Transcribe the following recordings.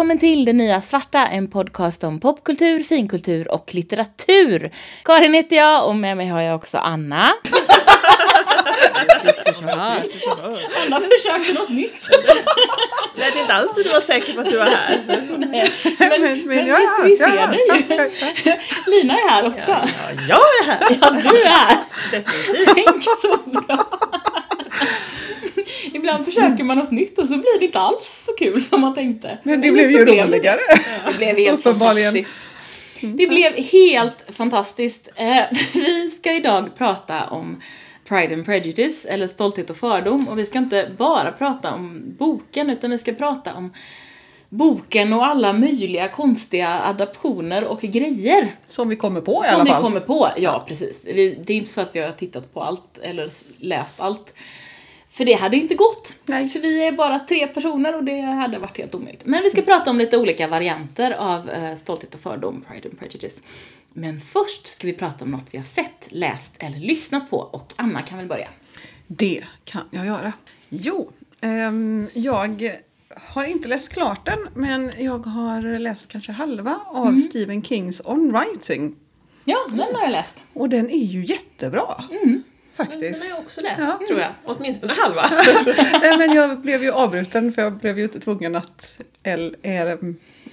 välkommen till Det Nya Svarta, en podcast om popkultur, finkultur och litteratur. Karin heter jag och med mig har jag också Anna. Anna försöker något nytt. Lät inte alls att du var säker på att du var här. Nej, men, men, men jag visst, vi är ser dig ju. Lina är här också. Ja, ja, jag är här. Ja, du är här. Definitivt. Tänk så bra. Ibland försöker man något nytt och så blir det inte alls så kul som man tänkte. Men det blev ju så blev det. roligare. Det blev helt fantastiskt. Det blev helt fantastiskt. Vi ska idag prata om Pride and Prejudice, eller Stolthet och fördom. Och vi ska inte bara prata om boken, utan vi ska prata om boken och alla möjliga konstiga adaptioner och grejer. Som vi kommer på i Som alla vi fall. kommer på, ja precis. Vi, det är inte så att vi har tittat på allt eller läst allt. För det hade inte gått. Nej. För vi är bara tre personer och det hade varit helt omöjligt. Men vi ska prata om lite olika varianter av eh, Stolthet och fördom, Pride and Prejudice. Men först ska vi prata om något vi har sett, läst eller lyssnat på. Och Anna kan väl börja? Det kan jag göra. Jo, ehm, jag har inte läst klart den men jag har läst kanske halva av Mm. Stephen Kings On Writing. Ja, den har jag läst. Och den är ju jättebra Mm. Den faktiskt. har jag också läst, Ja. tror jag. Åtminstone halva. Nej men jag blev ju avbruten för jag blev ju tvungen att L, är,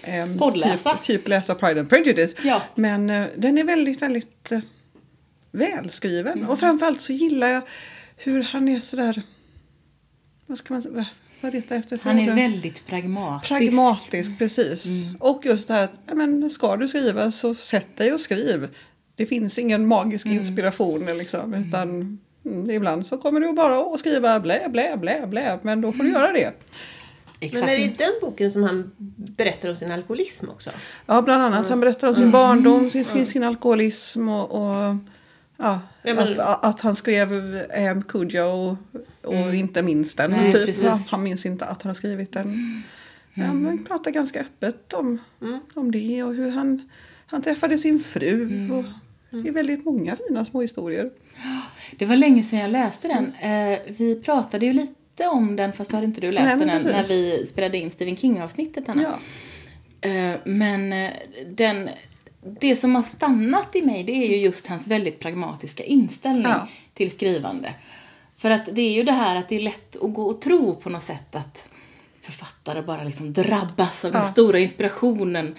ehm, Poddläsa. typ, typ läsa Pride and Prejudice. Ja. Men eh, den är väldigt, väldigt eh, välskriven. Mm. Och framförallt så gillar jag hur han är sådär, vad ska man säga, vad det efter Han är väldigt pragmatisk. Pragmatisk, precis. Mm. Och just det här att, ja, men ska du skriva så sätt dig och skriv. Det finns ingen magisk Mm. inspiration liksom, utan mm, ibland så kommer du bara att skriva blä, blä, blä, blä, men då får Mm. du göra det. Exakt. Men är det i den boken som han berättar om sin alkoholism också? Ja, bland annat. Mm. Han berättar om sin Mm. barndom, sin, Mm. sin alkoholism och, och ja, Ja, men- att, att han skrev um, Kujo och, och Mm. inte minns den. Nej, typ. Ja, han minns inte att han har skrivit den. Ja, Mm. men pratar ganska öppet om, Mm. om det och hur han, han träffade sin fru. Mm. Det är väldigt många fina små historier. Det var länge sedan jag läste den. Eh, vi pratade ju lite om den fast då hade inte du läst Nej, den än, när vi spelade in Stephen King avsnittet Anna. Ja. Eh, men eh, den, det som har stannat i mig det är ju just hans väldigt pragmatiska inställning Ja. till skrivande. För att det är ju det här att det är lätt att gå och tro på något sätt att författare bara liksom drabbas av den Ja. stora inspirationen.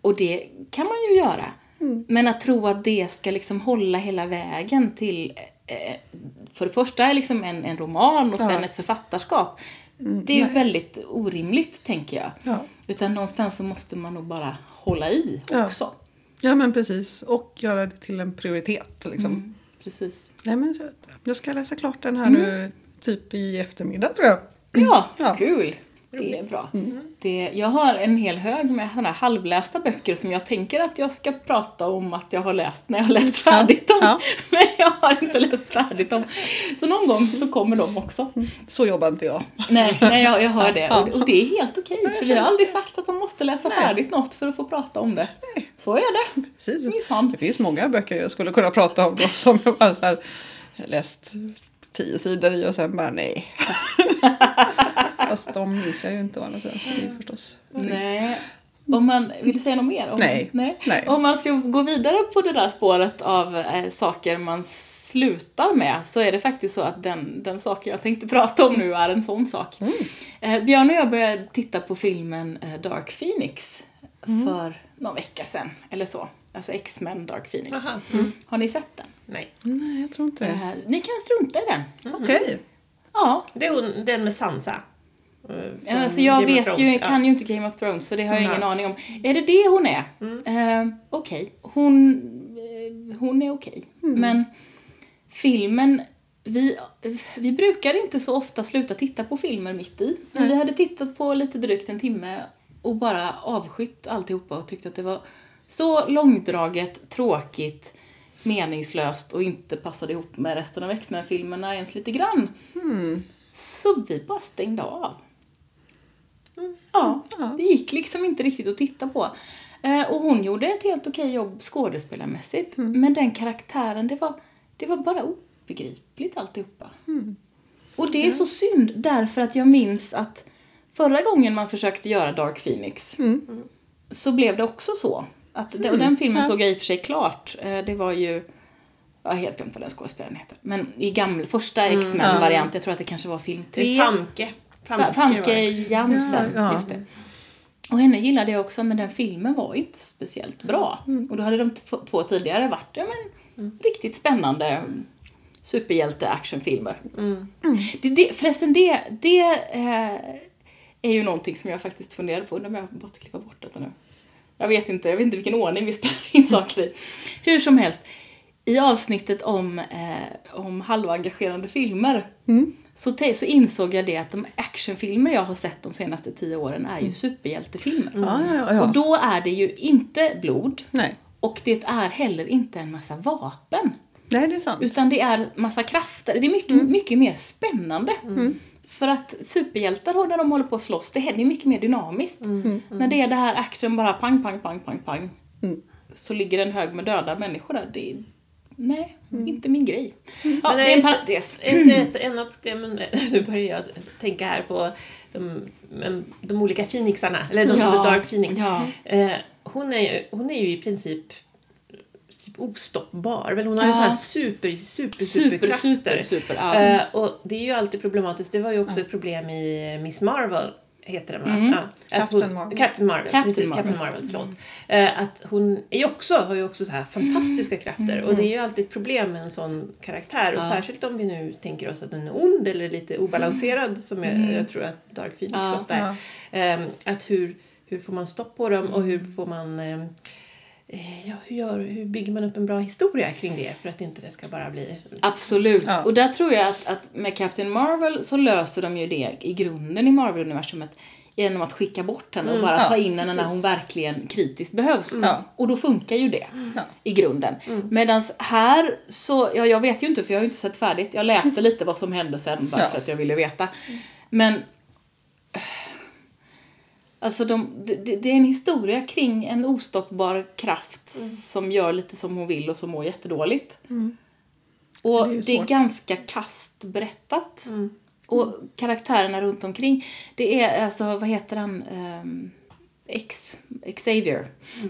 Och det kan man ju göra. Mm. Men att tro att det ska liksom hålla hela vägen till eh, för det första liksom en, en roman och Ja. sen ett författarskap. Mm, Det är nej. väldigt orimligt tänker jag. Ja. Utan någonstans så måste man nog bara hålla i Ja. också. ja men precis och göra det till en prioritet liksom. Mm, precis. Nej men så, jag ska läsa klart den här Mm. nu typ i eftermiddag tror jag. Ja, Ja. kul. Det är bra. Mm. Det, jag har en hel hög med sådana halvlästa böcker som jag tänker att jag ska prata om att jag har läst när jag har läst färdigt dem. Ja. Men jag har inte läst färdigt dem. Så någon gång så kommer de också. Så jobbar inte jag. Nej, nej jag, jag hör det. Och, och det är helt okej. För vi har aldrig sagt att man måste läsa Nej. färdigt något för att få prata om det. Nej. Så är det. Precis. Minsann. Det finns många böcker jag skulle kunna prata om då som jag bara så här, läst tio sidor i och sen bara nej. Fast de minns jag ju inte å andra sidan så det är förstås trist. Nej. Om man, vill du säga något mer? Om, Nej. nej. Nej. Om man ska gå vidare på det där spåret av eh, saker man slutar med så är det faktiskt så att den, den saken jag tänkte prata om nu är en sån sak. Mm. Eh, Björn och jag började titta på filmen eh, Dark Phoenix Mm. för någon vecka sedan eller så. Alltså X-Men Dark Phoenix. Aha. Mm. Har ni sett den? Nej. Nej jag tror inte det. Eh, ni kan strunta i den. Okej. Ja, Det är hon, den med Sansa. Eh, Ja, alltså jag Game vet ju, kan ju inte Game of Thrones så det har jag Nej. ingen aning om. Är det det hon är? Mm. Eh, okej, hon, eh, hon är okej. Mm. Men filmen, vi, vi brukar inte så ofta sluta titta på filmer mitt i. Men Nej. vi hade tittat på lite drygt en timme och bara avskytt alltihopa och tyckte att det var så långdraget, tråkigt, meningslöst och inte passade ihop med resten av X-Men-filmerna ens lite grann. Mm. Så vi bara stängde av. Mm. Ja, Ja. det gick liksom inte riktigt att titta på. Eh, och hon gjorde ett helt okej jobb skådespelarmässigt. Mm. Men den karaktären, det var, det var bara obegripligt alltihopa. Mm. Och det är Mm. så synd därför att jag minns att förra gången man försökte göra Dark Phoenix Mm. så blev det också så. Att, det- och Mm, den filmen ja. såg jag i och för sig klart. Eh, Det var ju, jag har helt glömt vad den skådespelaren heter. Men i gamla, första Mm, X-Men ja. variant, jag tror att det kanske var film Det är 3. Famke. Fa- var Famke det. Jansen, Ja, ja. just det. Och henne gillade jag också men den filmen var inte speciellt bra. Mm. Och då hade de två tidigare varit, ja men Mm. riktigt spännande superhjälte actionfilmer. Mm. Det, det, förresten det, det eh, är ju någonting som jag faktiskt funderar på, undrar om jag måste klippa bort detta nu. Jag vet inte, jag vet inte vilken ordning vi spelar in saker i. Hur som helst, i avsnittet om, eh, om halvengagerande filmer Mm. Så, te, så insåg jag det att de actionfilmer jag har sett de senaste tio åren är ju superhjältefilmer. Mm. Ja, ja, ja. Och då är det ju inte blod Nej. och det är heller inte en massa vapen. Nej, det är sant. Utan det är massa krafter. Det är mycket, Mm. mycket mer spännande. Mm. För att superhjältar har- när de håller på att slåss, det är är mycket mer dynamiskt. Mm. Mm. När det är det här action bara pang, pang, pang, pang, pang. Mm. Så ligger en hög med döda människor där. Det är, nej, Mm. inte min grej. Ja, Men det är en parentes. Ett, en av problemen, nu börjar jag tänka här på de, men, de olika Phoenixarna, eller de, Ja, The Dark Phoenix. Ja. Eh, hon, är, ju- hon är ju i princip typ ostoppbar. Väl? Hon har ju Ja. så här super, super, Super, superkrafter. super, super. Ja. Eh, och det är ju alltid problematiskt. Det var ju också Ja. ett problem i Miss Marvel. Heter den va? Mm. Ja, Captain hon, Marvel. Captain Marvel. Captain precis, Marvel. Captain Marvel, förlåt. Eh, att hon är också, har ju också så här fantastiska krafter. Mm. Och det är ju alltid ett problem med en sån karaktär. Och Ja. särskilt om vi nu tänker oss att den är ond eller lite obalanserad. Som jag, Mm. jag tror att Dark Phoenix Ja. ofta är. Ja. Ehm, att hur, hur får man stopp på dem och Mm. hur får man eh, Ja, hur, gör, hur bygger man upp en bra historia kring det för att inte det ska bara bli Absolut. Ja. Och där tror jag att, att med Captain Marvel så löser de ju det i grunden i Marvel-universumet genom att skicka bort henne och Mm, bara ja, ta in henne när hon verkligen kritiskt behövs. Mm. Och då funkar ju det Ja. i grunden. Mm. Medan här så, ja, jag vet ju inte för jag har ju inte sett färdigt. Jag läste lite vad som hände sen bara Ja. för att jag ville veta. Men eh, Alltså de, det, det är en historia kring en ostoppbar kraft Mm. som gör lite som hon vill och som mår jättedåligt. Mm. Och Det är det är, ganska kast berättat. Mm. Och karaktärerna runt omkring. Det är alltså, vad heter han? Um, X, Xavier.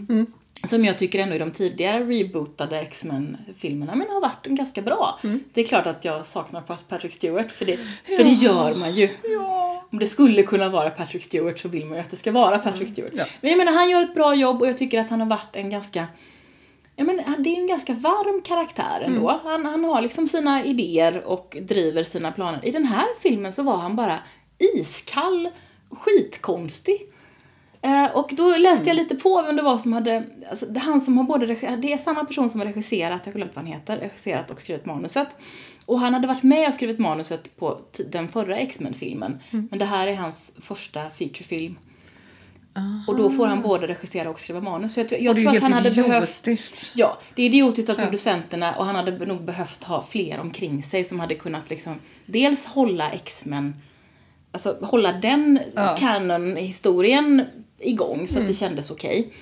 Mm. Som jag tycker ändå i de tidigare rebootade X-Men-filmerna men har varit ganska bra. Mm. Det är klart att jag saknar Pat- Patrick Stewart för det, för det gör man ju. Ja. Om det skulle kunna vara Patrick Stewart så vill man ju att det ska vara Patrick Stewart. Ja. Men jag menar han gör ett bra jobb och jag tycker att han har varit en ganska jag menar, det är en ganska varm karaktär ändå. Mm. Han, han har liksom sina idéer och driver sina planer. I den här filmen så var han bara iskall, skitkonstig. Eh, och då läste jag lite på vem det var som hade, alltså det, han som har både det är samma person som har regisserat, jag har glömt vad han heter, regisserat och skrivit manuset. Och han hade varit med och skrivit manuset på den förra X-Men-filmen. Mm. Men det här är hans första featurefilm. Aha. Och då får han både regissera och skriva manus. Så jag, tror- jag tror att han hade behövt idiotiskt. Ja, det är idiotiskt av Ja. producenterna och han hade nog behövt ha fler omkring sig som hade kunnat liksom dels hålla X-Men, alltså hålla den Ja. canon-historien igång så att Mm. det kändes okej.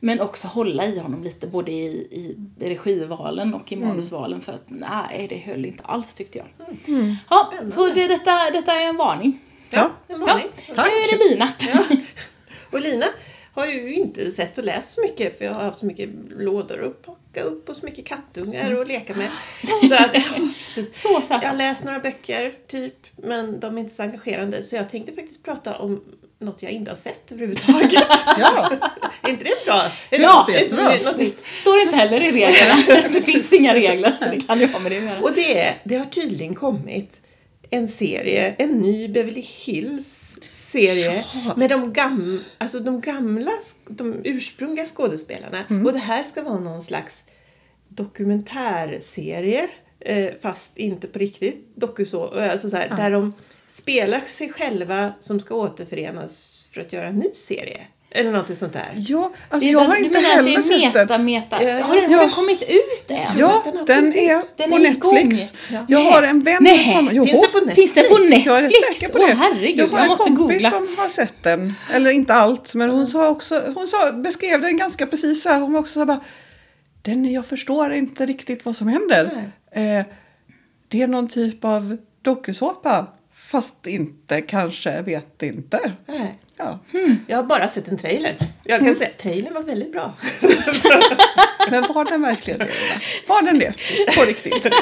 Men också hålla i honom lite både i, i regivalen och i Mm. manusvalen för att nej, det höll inte alls tyckte jag. Mm. Ja, Spännande. så det, detta, detta är en varning. Ja, en varning. Nu Tack. är det Lina. Ja. Och Lina har ju inte sett och läst så mycket för jag har haft så mycket lådor att plocka upp och så mycket kattungar att leka med. Så att. Så Jag har läst några böcker typ men de är inte så engagerande så jag tänkte faktiskt prata om något jag inte har sett överhuvudtaget. Ja. är inte det bra? Är Ja, det jättebra. något nytt? Står inte heller i reglerna. Det finns inga regler så det kan ju ha med det att göra. Och det, det har tydligen kommit en serie, en ny Beverly Hills serie Ja. med de, gam, alltså de gamla, de ursprungliga skådespelarna. Mm. Och det här ska vara någon slags dokumentärserie eh, fast inte på riktigt dokuså, alltså så här, Ja. där de spelar sig själva som ska återförenas för att göra en ny serie. Eller någonting sånt där. Ja, alltså Det är jag alltså- har du inte menar att heller det är sett meta, den. meta. Ja, Har den, ja. har den kommit ut än? Ja, den har den är. Den på är. Netflix. Ja. Jag har en vän Nej. som... Jo, Finns det på Netflix? Finns det på Netflix? Jag är säker på Åh det. herregud, jag jag, har en måste kompis googla. som har sett den. Eller inte allt, men hon sa också, hon sa, beskrev den ganska precis så här. Hon var också så här bara, den, jag förstår inte riktigt vad som händer. Eh, det är någon typ av dokusåpa. Fast inte, kanske, vet inte. Nej. Ja. Hmm. Jag har bara sett en trailer. Jag kan säga att trailern var väldigt bra. Men var den verkligen det? Var den det? På riktigt?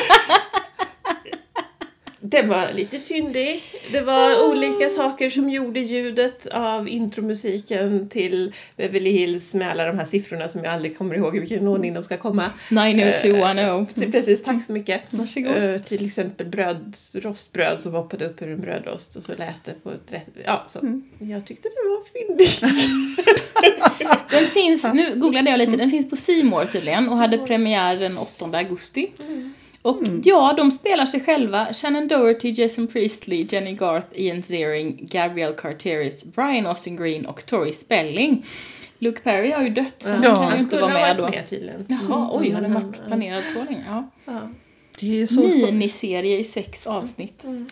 Den var lite fyndig. Det var olika saker som gjorde ljudet av intromusiken till Beverly Hills med alla de här siffrorna som jag aldrig kommer ihåg i vilken ordning de ska komma. 90210. Eh, Precis, tack så mycket. Varsågod. Eh, till exempel bröd, rostbröd som hoppade upp ur en brödrost och så lät det på ett rätt, ja så. Mm. Jag tyckte det var fyndigt. Den finns, nu googlade jag lite, den finns på More tydligen och hade premiär den 8 augusti. Mm. Och Mm. ja, de spelar sig själva. Shannon Doherty, Jason Priestley, Jenny Garth, Ian Ziering, Gabrielle Carteris, Brian Austin Green och Tori Spelling. Luke Perry har ju dött så han Ja, kan ju han inte vara med då. med tydligen. Jaha, oj, har Mm, den varit han- planerad så länge? Ja. Ja. Det är, så, Miniserie i sex avsnitt. Mm.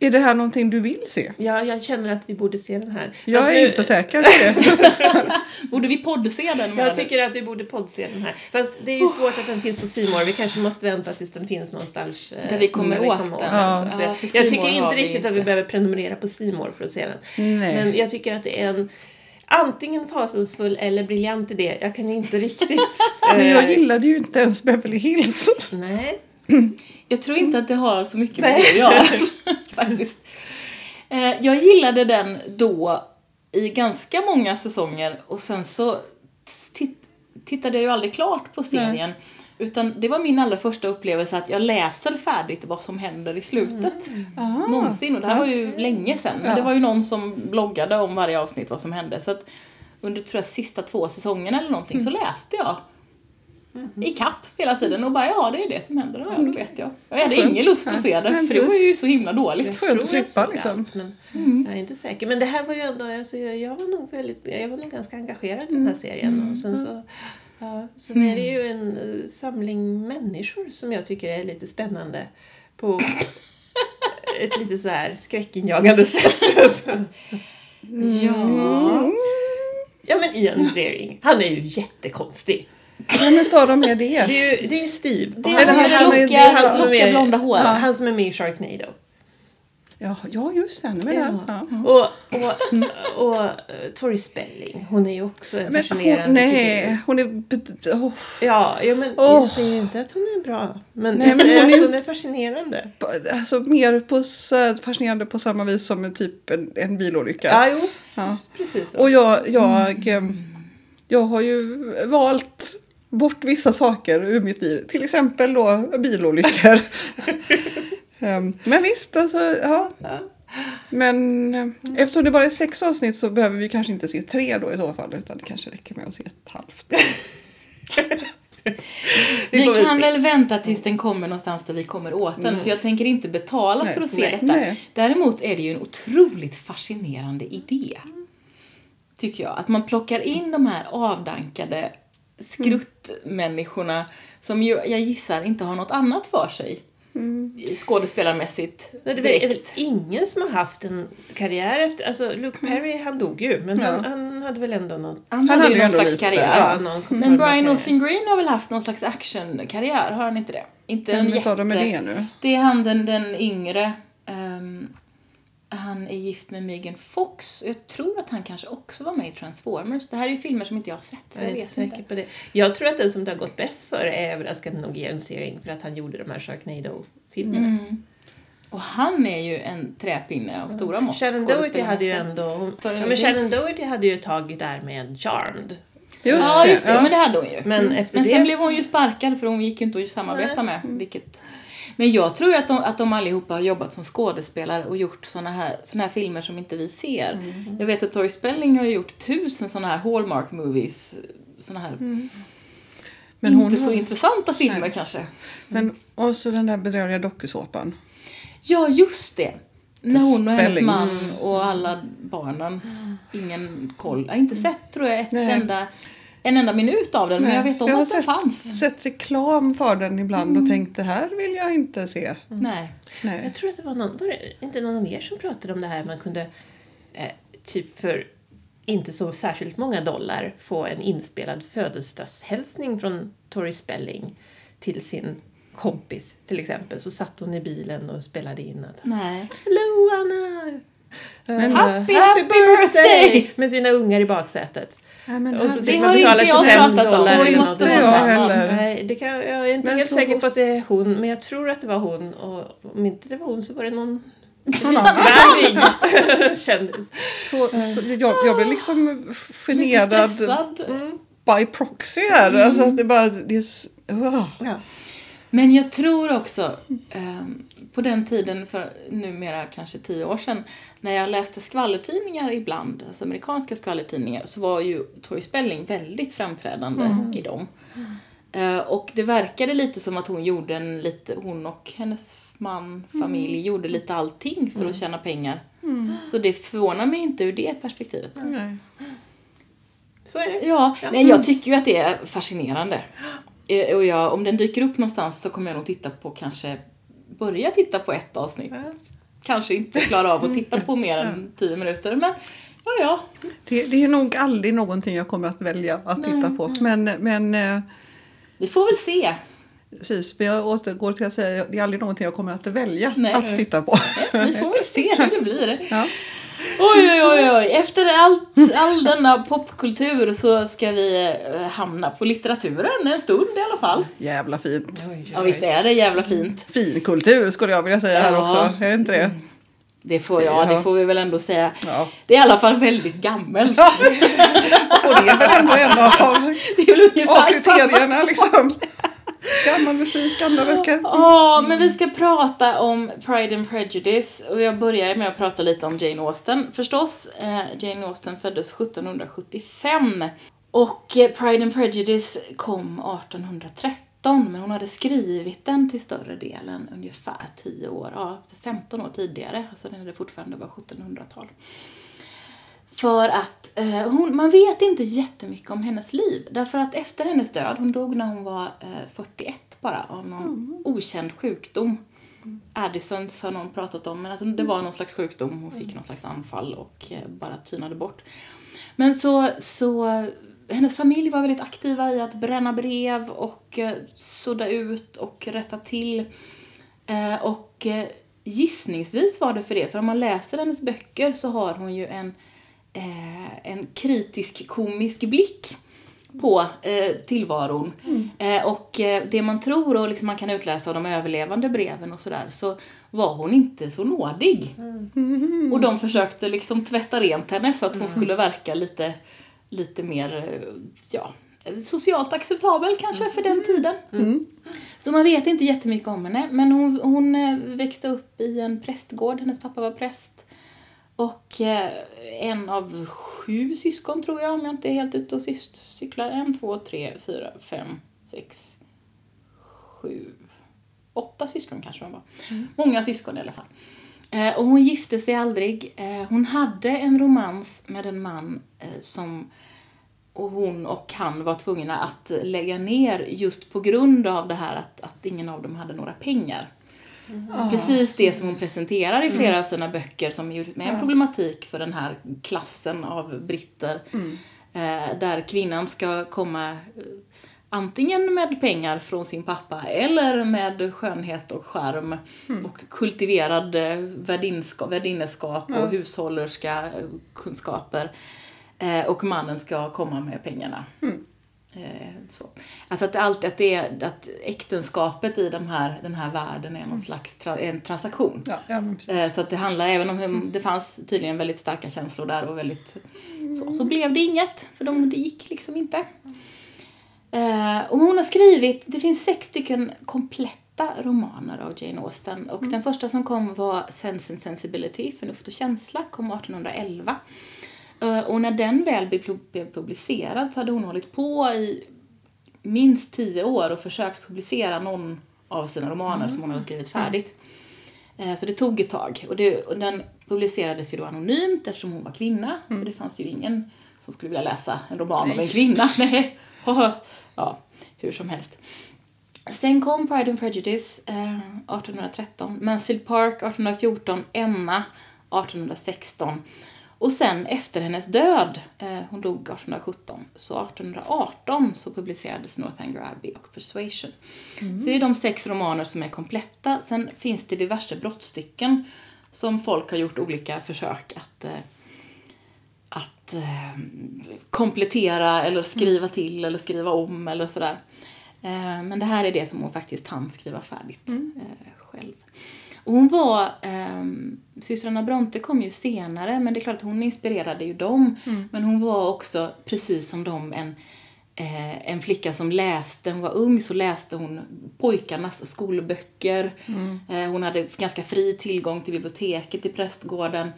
Är det här någonting du vill se? Ja, jag känner att vi borde se den här. Jag Fast är inte säker på det. Borde vi poddse den? Jag tycker att vi borde poddse den här. Fast det är ju svårt att den finns på More. Vi kanske måste vänta tills den finns någonstans. eh, Där vi kommer åt den. Ja. Så att det- Ja, för jag tycker inte vi riktigt att vi inte. behöver prenumerera på More för att se den. Nej. Men jag tycker att det är en antingen fasansfull eller briljant idé. Jag kan inte riktigt. Men eh, jag gillade ju inte ens Beverly Hills. Nej. Jag tror inte att det har så mycket med Nej. det att göra. faktiskt. Eh, jag gillade den då i ganska många säsonger och sen så titt, tittade jag ju aldrig klart på serien. Utan det var min allra första upplevelse att jag läser färdigt vad som händer i slutet. Aha. Någonsin och det här var ju Okej. länge sedan. Men Ja. det var ju någon som bloggade om varje avsnitt vad som hände. Så att under tror jag sista två säsongerna eller någonting så läste jag Mhm. i kapp hela tiden och bara ja det är det som händer. Ja, då vet jag. Jag hade ingen lust att se det för det var ju så himla dåligt. Skönt att slippa, liksom. allt, men Mm. jag är inte säker. Men det här var ju ändå, alltså, jag, jag var nog väldigt, jag var nog ganska engagerad i den här serien. Mm. Och sen så, ja, sen Mm. är det ju en eh, samling människor som jag tycker är lite spännande. På ett lite så här skräckinjagande sätt. Ja. ja men Ian Ziering, han är ju jättekonstig. Vem utav dem är Det det? är ju, det är ju Steve. Det Och är han som är- det är han som är med- blonda hår. Ja, han som är med i Sharknado. Ja, ja just det, han är med Ja. Ja. Och, och, och uh, Tori Spelling, hon är ju också en Men fascinerande hon, nej, figur. hon är... Oh, Ja, ja men Åh. jag säger inte att hon är bra. Men, Nej, men hon är- hon är fascinerande. alltså mer på, fascinerande på samma vis som en typ en, en bilolycka. Ja, jo, Ja. precis så. Och jag, jag, em, jag har ju valt bort vissa saker ur mitt liv. Till exempel då bilolyckor. Em, Men visst, alltså, ja. Men eh, eftersom det bara är sex avsnitt så behöver vi kanske inte se tre då i så fall. Utan det kanske räcker med att se ett halvt. Vi kan se. väl vänta tills den kommer någonstans där vi kommer åt den. Mm. För jag tänker inte betala Nej, för att se nej, detta. nej. Däremot är det ju en otroligt fascinerande idé. Tycker jag. Att man plockar in de här avdankade skruttmänniskorna som ju, jag gissar inte har något annat för sig Mm. skådespelarmässigt Nej, det är väl ingen som har haft en karriär efter, alltså Luke Perry han dog ju men Ja. han, han hade väl ändå någon, Han, Han hade hade ju någon slags lite, karriär. ja. någon Men Brian. Austin Green har väl haft någon slags actionkarriär, har han inte det? Inte en Vem utav dem är jätte... det nu? Det är han den, den yngre. ehm, han är gift med Megan Fox. Jag tror att han kanske också var med i Transformers. Det här är ju filmer som inte jag har sett så Jag jag är vet inte inte. säker på det. Jag tror att den som det har gått bäst för är överraskande nog Ian Ziering för att han gjorde de här Sharknado-filmerna. Mm. Och han är ju en träpinne av stora mått. Shannon Doherty hade ju ändå, ja, men Shannon Doherty hade ju ett tag där med Charmed. Just ja det. just det, ja. men det hade hon ju. Men Mm. efter Men det sen blev så- hon ju sparkad för hon gick ju inte att samarbeta Nej. med. Mm. Vilket... Men jag tror ju att de, att de allihopa har jobbat som skådespelare och gjort såna här, såna här filmer som inte vi ser. Mm. Jag vet att Tori Spelling har gjort tusen såna här Hallmark movies. Såna här Mm. Men hon inte så har, intressanta filmer Nej. kanske. men och så den där bedrövliga dokusåpan. Ja just det. När hon och hennes Spelling. man Mm. och alla barnen. Ingen koll. Jag har inte sett tror jag ett Nej. enda, en enda minut av den men Nej, jag vet om jag har att den sett- fanns. Sett reklam för den ibland Mm. och tänkt det här vill jag inte se. Nej. Nej. Jag tror att det var någon, var det inte någon mer som pratade om det här man kunde eh, typ för inte så särskilt många dollar få en inspelad födelsedagshälsning från Tori Spelling till sin kompis till exempel så satt hon i bilen och spelade in att Nej. Hello Anna! Men- Eh, Happy, happy birthday! Med sina ungar i baksätet. Och så fick Det man har betala inte jag 25 pratat om. eller något. Vara jag heller. Nej, det kan, jag är inte Men helt så- säker på att det är hon, men jag tror att det var hon och om inte det var hon så var det någon kändis. Så, så jag, jag blev liksom generad by proxy här. Mm. Alltså att det bara, det är s- uh. Ja. Men jag tror också ehm, på den tiden för numera kanske tio år sedan när jag läste skvallertidningar ibland, alltså amerikanska skvallertidningar så var ju Tori Spelling väldigt framträdande Mm. i dem. Eh, och det verkade lite som att hon gjorde en lite, hon och hennes man, familj gjorde lite allting för att tjäna pengar. Mm. Så det förvånar mig inte ur det perspektivet. Så är det. Ja, Ja. nej jag tycker ju att det är fascinerande. Eh, Och jag, om den dyker upp någonstans så kommer jag nog titta på kanske, börja titta på ett avsnitt. Ja. Kanske inte klara av att titta på mer än 10 minuter men ja ja. Det, det är nog aldrig någonting jag kommer att välja att Nej. titta på. Men, men eh, Vi får väl se. precis, men jag återgår till att säga det är aldrig någonting jag kommer att välja Nej. att titta på. Vi får väl se hur det blir. Ja. Oj oj oj oj. Efter allt, all denna popkultur så ska vi eh, hamna på litteraturen en stund i alla fall. Jävla fint. Oj, oj, Ja visst är det jävla fint. Finkultur skulle jag vilja säga här Ja. också. Är det inte det? Det får jag, det Ja. får vi väl ändå säga. Ja. Det är i alla fall väldigt gammalt. Och det är väl ändå en av Det är väl av ungefär samma kriterierna liksom. Gammal musik, gamla böcker. Ja, men vi ska prata om Pride and Prejudice och jag börjar med att prata lite om Jane Austen förstås. Eh, Jane Austen föddes 1775 och eh, Pride and Prejudice kom 1813 men hon hade skrivit den till större delen ungefär 10 år, ja 15 år tidigare, alltså när det fortfarande var 1700-tal. För att eh, hon, man vet inte jättemycket om hennes liv. Därför att efter hennes död, hon dog när hon var eh, 41 bara av någon Mm. okänd sjukdom. Addisons har någon pratat om, men alltså det var någon slags sjukdom. Hon fick någon slags anfall och eh, bara tynade bort. Men så, så hennes familj var väldigt aktiva i att bränna brev och eh, sudda ut och rätta till. Eh, och eh, gissningsvis var det för det, för om man läser hennes böcker så har hon ju en, eh, en kritisk komisk blick på eh, tillvaron. Mm. Eh, och eh, det man tror och liksom man kan utläsa av de överlevande breven och sådär så var hon inte så nådig. Mm. Mm. Och de försökte liksom tvätta rent henne så att hon Mm. skulle verka lite, lite mer, eh, ja, socialt acceptabel kanske för den tiden. Mm. Så man vet inte jättemycket om henne. Men hon, hon eh, växte upp i en prästgård, hennes pappa var präst. Och eh, en av sju syskon tror jag, om jag inte är helt ute och cyklar. En, två, tre, fyra, fem, sex, sju, åtta syskon kanske hon var. Mm. Många syskon i alla fall. Eh, och hon gifte sig aldrig. Eh, hon hade en romans med en man som och hon och han var tvungna att lägga ner just på grund av det här att, att ingen av dem hade några pengar. Ah. Precis det som hon presenterar i flera av sina böcker som ju med en problematik för den här klassen av britter. Mm. Eh, där kvinnan ska komma eh, antingen med pengar från sin pappa eller med skönhet och charm Mm. och kultiverad eh, värdinska, värdineskap Ja. och hushållerska kunskaper. Eh, och mannen ska komma med pengarna. Mm. Eh, så. Alltså att, allt, att, det är, att äktenskapet i de här, den här världen är någon slags tra, en transaktion. Ja, ja. Eh, så att det handlar även om hur, det fanns tydligen väldigt starka känslor där och väldigt så, så blev det inget för dem, det gick liksom inte. Eh, och hon har skrivit, det finns sex stycken kompletta romaner av Jane Austen och den första som kom var Sense and Sensibility, Förnuft och känsla, kom 1811. Eh, och när den väl blev pu- blev publicerad så hade hon hållit på i minst tio år och försökt publicera någon av sina romaner som hon hade skrivit färdigt. Eh, Så det tog ett tag. Och, det, och den publicerades ju då anonymt eftersom hon var kvinna. Mm. För det fanns ju ingen som skulle vilja läsa en roman om Nej. en kvinna. Nej. ja, hur som helst. Sen kom Pride and Prejudice eh, 1813, Mansfield Park 1814, Emma 1816 Och sen efter hennes död, eh, hon dog 1817, så 1818 så publicerades Northanger Abbey och Persuasion. Så det är de sex romaner som är kompletta. Sen finns det diverse brottstycken som folk har gjort olika försök att, eh, att eh, komplettera eller skriva till eller skriva om eller sådär. Eh, men det här är det som hon faktiskt hann skriva färdigt Mm. eh, själv. Och hon var, eh, systrarna Bronte kom ju senare men det är klart att hon inspirerade ju dem. Mm. Men hon var också, precis som dem, en, eh, en flicka som läste. Hon var ung så läste hon pojkarnas skolböcker. Mm. Eh, hon hade ganska fri tillgång till biblioteket i prästgården.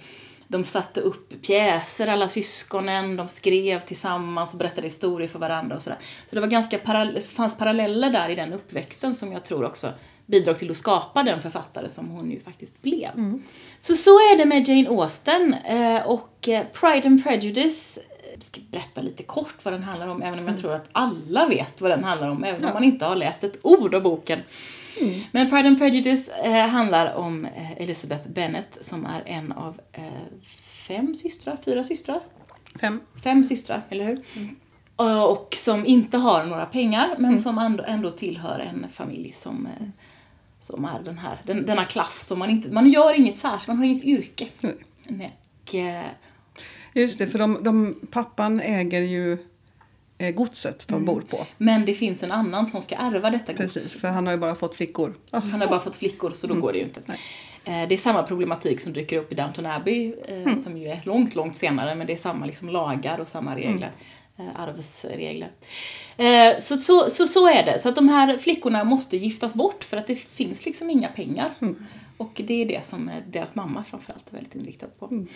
De satte upp pjäser alla syskonen, de skrev tillsammans och berättade historier för varandra och sådär. Så det var ganska paral- fanns paralleller där i den uppväxten som jag tror också bidrog till att skapa den författare som hon ju faktiskt blev. Mm. Så så är det med Jane Austen eh, och eh, Pride and Prejudice. eh, Jag ska berätta lite kort vad den handlar om även om jag tror att alla vet vad den handlar om även om man inte har läst ett ord av boken. Mm. Men Pride and Prejudice eh, handlar om eh, Elizabeth Bennet som är en av eh, fem systrar, fyra systrar, Fem. fem systrar, eller hur? Mm. Och som inte har några pengar men Mm. som ändå, ändå tillhör en familj som, eh, som är den här, den, denna klass som man inte, man gör inget särskilt, man har inget yrke. Nej. Nej. Eh, Just det, för de, de, pappan äger ju eh, godset de Mm. bor på. Men det finns en annan som ska ärva detta gods. Precis, för han har ju bara fått flickor. Ah. Han har bara fått flickor så då Mm. går det ju inte. Nej. Eh, Det är samma problematik som dyker upp i Downton Abbey Mm. som ju är långt, långt senare men det är samma liksom lagar och samma regler. Eh, Arvsregler. Eh, Så, så, så, så är det. Så att de här flickorna måste giftas bort för att det finns liksom inga pengar. Mm. Och det är det som deras mamma framförallt är väldigt inriktad på. Mm.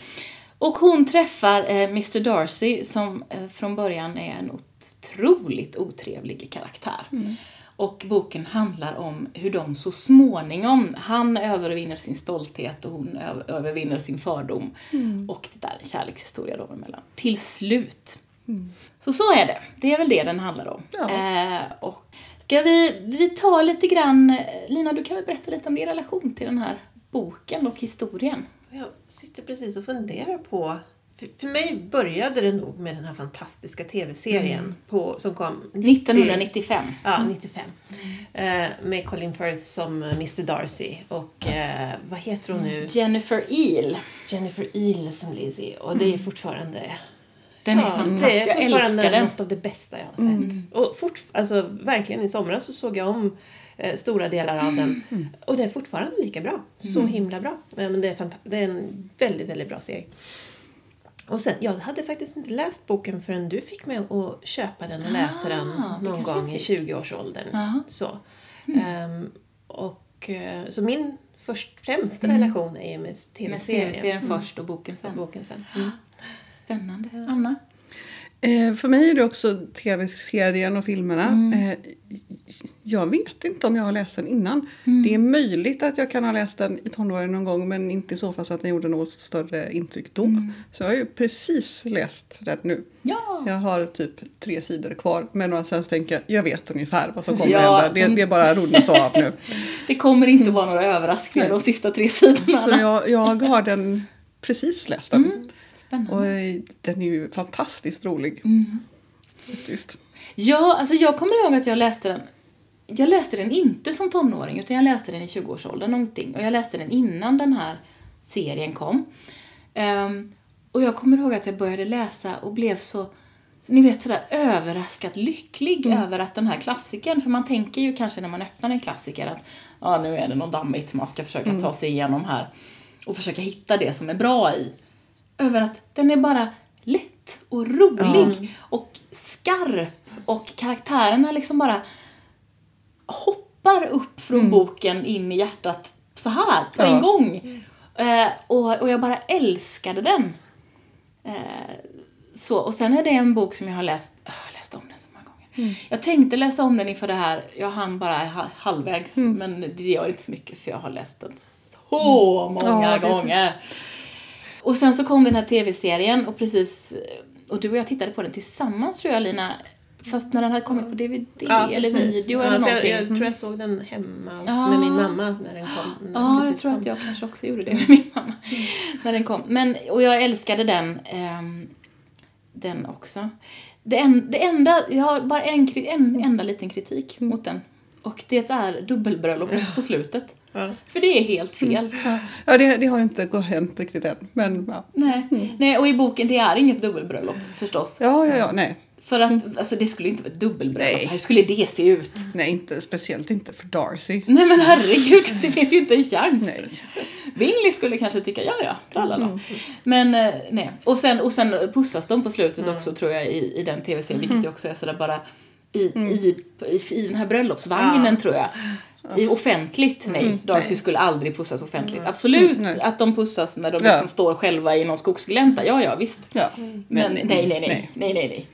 Och hon träffar eh, Mr Darcy som från början är en otroligt otrevlig karaktär. Mm. Och boken handlar om hur de så småningom, han övervinner sin stolthet och hon över, övervinner sin fördom. Mm. Och det där är en kärlekshistoria dem emellan. Till slut. Mm. Så så är det. Det är väl det den handlar om. Ja. Eh, och ska vi, vi ta lite grann, Lina du kan väl berätta lite om din relation till den här boken och historien. Jag sitter precis och funderar på för, mig började det nog med den här fantastiska tv-serien Mm. på, som kom 1995. Ja, 95. Eh, med Colin Firth som Mr Darcy och eh, vad heter hon nu? Jennifer Eel. Jennifer Eel som Lizzie och det är Mm. fortfarande Den är ja, fantastisk, Det är jag fortfarande älskar den. något av det bästa jag har sett. Mm. Och fort, alltså verkligen i somras så såg jag om eh, stora delar av den Mm. och det är fortfarande lika bra. Så Mm. himla bra. Eh, Men det är, det är en väldigt, väldigt bra serie. Och sen, jag hade faktiskt inte läst boken förrän du fick mig att köpa den och läsa den Ah, det någon gång jag i fick. 20-årsåldern. Jaha. Så. Mm. Ehm, och eh, så min först, främsta Mm. relation är med Med tv-serien. serien Mm. först och boken Och sen. boken sen. Mm. Spännande. Anna? Eh, för mig är det också tv-serien och filmerna. Mm. Eh, jag vet inte om jag har läst den innan. Mm. Det är möjligt att jag kan ha läst den i tonåren någon gång men inte i så fall så att den gjorde något större intryck då. Mm. Så jag har ju precis läst den nu. Ja. Jag har typ tre sidor kvar men och sen tänker jag, jag vet ungefär vad som kommer Ja, hända. Det, mm. det är bara rundas av nu. Det kommer inte vara några överraskningar de sista tre sidorna. Så jag, jag har den precis läst den. Spännande. Och eh, den är ju fantastiskt rolig Mm. faktiskt. Ja, alltså jag kommer ihåg att jag läste den jag läste den inte som tonåring utan jag läste den i 20-årsåldern någonting och jag läste den innan den här serien kom. Ehm, och jag kommer ihåg att jag började läsa och blev så, ni vet sådär överraskat lycklig Mm. över att den här klassikern, för man tänker ju kanske när man öppnar en klassiker att ja nu är det något dammigt man ska försöka Mm. ta sig igenom här och försöka hitta det som är bra i. Över att den är bara lätt och rolig Ja. och skarp och karaktärerna liksom bara hoppar upp från Mm. boken in i hjärtat så här på Ja. en gång. Mm. Eh, och, och jag bara älskade den. Eh, så, och sen är det en bok som jag har läst, jag har läst om den så många gånger. Mm. Jag tänkte läsa om den inför det här, jag hann bara ha- halvvägs Mm. men det gör inte så mycket för jag har läst den så många Ja, det- gånger. Och sen så kom den här tv-serien och precis, och du och jag tittade på den tillsammans tror jag Lina, fast när den hade kommit på DVD Ja, eller precis. video Ja, eller någonting. Jag, jag tror jag såg den hemma också Ja. med min mamma när den kom. när den Ja, jag precis tror kom. att jag kanske också gjorde det med min mamma. När den kom. Men, och jag älskade den. ehm, den också. Det, en, det enda, jag har bara en, en enda liten kritik mot den. Och det är dubbelbröllopet på slutet. Ja. För det är helt fel. Ja, ja det, det har ju inte gått hänt riktigt än. Men ja. Nej. Mm. Nej, och i boken det är inget dubbelbröllop förstås. Ja, ja, ja, nej. För att alltså, det skulle ju inte vara ett dubbelbröllop. Nej. Hur skulle det se ut? Nej, inte speciellt inte för Darcy. Nej men herregud, det finns ju inte en chans. Nej. Bingley skulle kanske tycka ja ja, tralala. Mm. Men eh, nej. Och sen, och sen pussas de på slutet Mm. också tror jag i, i den tv-serien, Mm. vilket ju också är sådär bara i, Mm. i, i, i den här bröllopsvagnen Ja. tror jag. I offentligt, nej. Mm, Darcy nej. skulle aldrig pussas offentligt. Mm. Absolut Mm, att de pussas när de Ja. liksom står själva i någon skogsglänta. Ja, ja, visst. Ja. Men, Men- nej, nej, nej, nej. nej, nej, nej.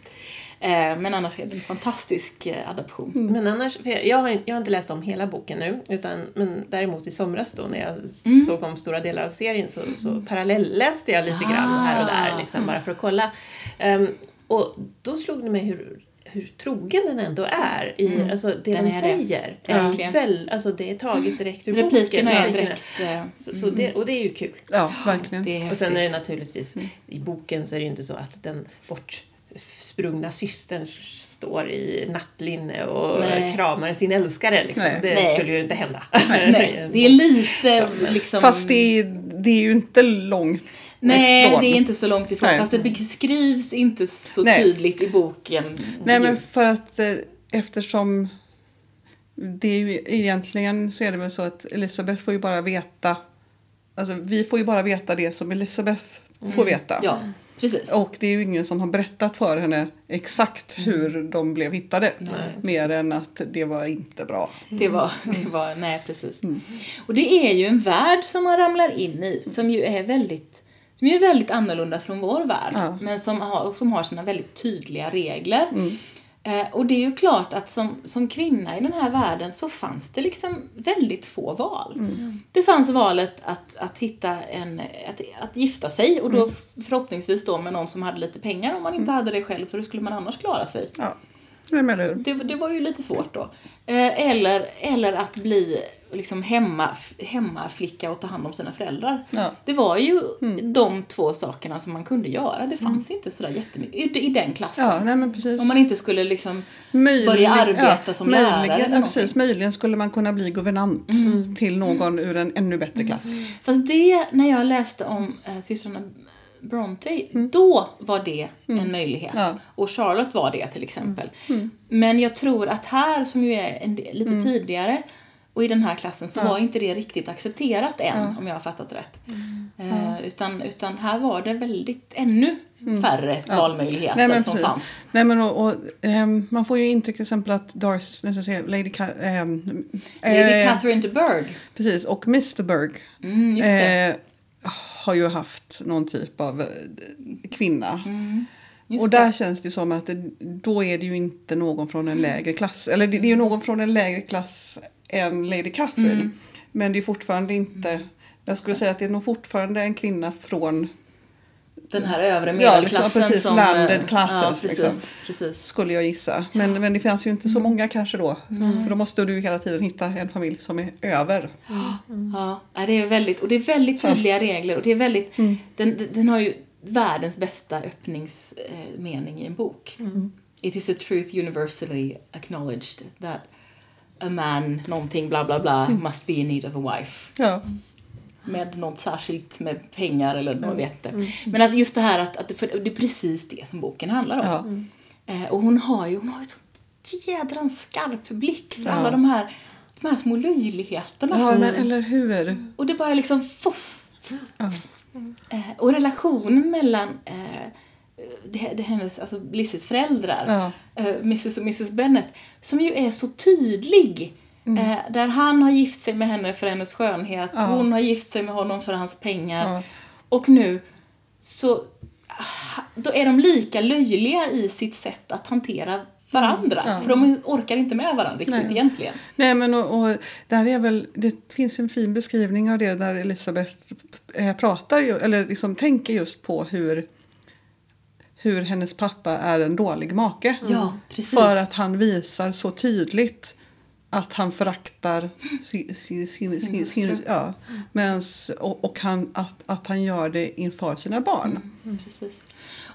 Eh, men annars är det en fantastisk eh, adaption. Mm. Men annars, jag, har, jag har inte läst om hela boken nu, utan, men däremot i somras då när jag Mm. såg om stora delar av serien så, så parallellläste jag lite grann här och där Ah. liksom, bara för att kolla. Ehm, och då slog det mig hur, hur trogen den ändå är i Mm. alltså, det Den den är det. säger. Är Verkligen. väl, alltså det är taget direkt ur Replikerna boken. är Ja. direkt... eh, Så, så det, och det är ju kul. Ja, verkligen. Och sen är det naturligtvis, Mm. i boken så är det ju inte så att den bortsprungna systern står i nattlinne och Nej. kramar sin älskare liksom. Nej. Det Nej. skulle ju inte hända. Nej, det är lite Ja, liksom... Fast det är, det är ju inte långt Nej, ifrån. det är inte så långt ifrån. Nej. Fast det beskrivs inte så Nej. tydligt i boken. Nej men för att eh, eftersom det är ju egentligen så är det väl så att Elisabeth får ju bara veta Alltså vi får ju bara veta det som Elisabeth får Mm. veta. Ja, precis. Och det är ju ingen som har berättat för henne exakt hur de blev hittade. Nej. Mer än att det var inte bra. Det var, det var, nej precis. Mm. Och det är ju en värld som man ramlar in i som ju är väldigt som är väldigt annorlunda från vår värld. Ja. Men som har, som har sina väldigt tydliga regler. Mm. Eh, och det är ju klart att som, som kvinna i den här världen så fanns det liksom väldigt få val. Mm. Det fanns valet att, att hitta en, att, att gifta sig och då Mm. förhoppningsvis då med någon som hade lite pengar om man inte Mm. hade det själv för hur skulle man annars klara sig? Ja. Nej men hur? Det, det var ju lite svårt då. Eh, eller, eller att bli liksom hemma, hemmaflicka och ta hand om sina föräldrar. Ja. Det var ju Mm. de två sakerna som man kunde göra. Det fanns inte sådär jättemycket i, i den klassen. ja, nej men precis. Om man inte skulle liksom Möjligen- börja arbeta som lärare möjligen, eller ja, precis, möjligen skulle man kunna bli guvernant Mm. till någon ur en ännu bättre klass. Fast det, när jag läste om äh, systrarna Bronte, Mm. då var det Mm. en möjlighet. Ja. Och Charlotte var det till exempel. Mm. Men jag tror att här, som ju är del, lite Mm. tidigare, och i den här klassen så Ja. var inte det riktigt accepterat än, Ja. om jag har fattat rätt. Eh, Ja. utan, utan här var det väldigt, ännu Mm. färre valmöjligheter Nej, men som precis. fanns. Nej men och, och ehm, man får ju intryck till exempel att Darcy, nästan jag säga, Lady, Ca- ehm, Lady eh, Catherine de Bourgh. Precis, och Mr Mm, det. eh, har ju haft någon typ av eh, kvinna. Mm, och det. där känns det som att det, då är det ju inte någon från en lägre klass. Eller det, det är ju någon från en lägre klass än Lady Catherine. Mm. Men det är fortfarande inte, jag skulle säga att det är nog fortfarande en kvinna från, Den här övre Ja, medelklassen liksom, precis, som... landed eh, classes, ja, precis, liksom. precis. skulle jag gissa. Men, men det fanns ju inte så många kanske då. Mm. För då måste du hela tiden hitta en familj som är över. Ja, ja, det är väldigt, och det är väldigt tydliga regler och det är väldigt, Mm. den, den har ju världens bästa öppningsmening i en bok. Mm. It is a truth universally acknowledged that a man, någonting bla bla bla, Mm. must be in need of a wife. Ja. Med något särskilt med pengar eller något Mm. vet det. Men att just det här att, att det, det är precis det som boken handlar om. Ja. Eh, och hon har ju, hon har ju så jädrans skarp blick för Ja. alla de här, de här små löjligheterna. ja, men eller hur. Och det bara liksom foff. Ja. Eh, och relationen mellan eh, det, det hennes, alltså Lizzys föräldrar, Ja. eh, Mrs och Mrs Bennet, som ju är så tydlig. Mm. Eh, där han har gift sig med henne för hennes skönhet, Ja. hon har gift sig med honom för hans pengar. Ja. Och nu så ah, då är de lika löjliga i sitt sätt att hantera varandra. Ja. För de orkar inte med varandra riktigt Nej. egentligen. Nej men och, och där är väl, det finns en fin beskrivning av det där Elisabeth eh, pratar eller liksom tänker just på hur hur hennes pappa är en dålig make. Ja, precis. För att han visar så tydligt att han föraktar sin, sin, sin, sin, sin, ja, medans, och, och han, att, att han gör det inför sina barn. Mm, precis.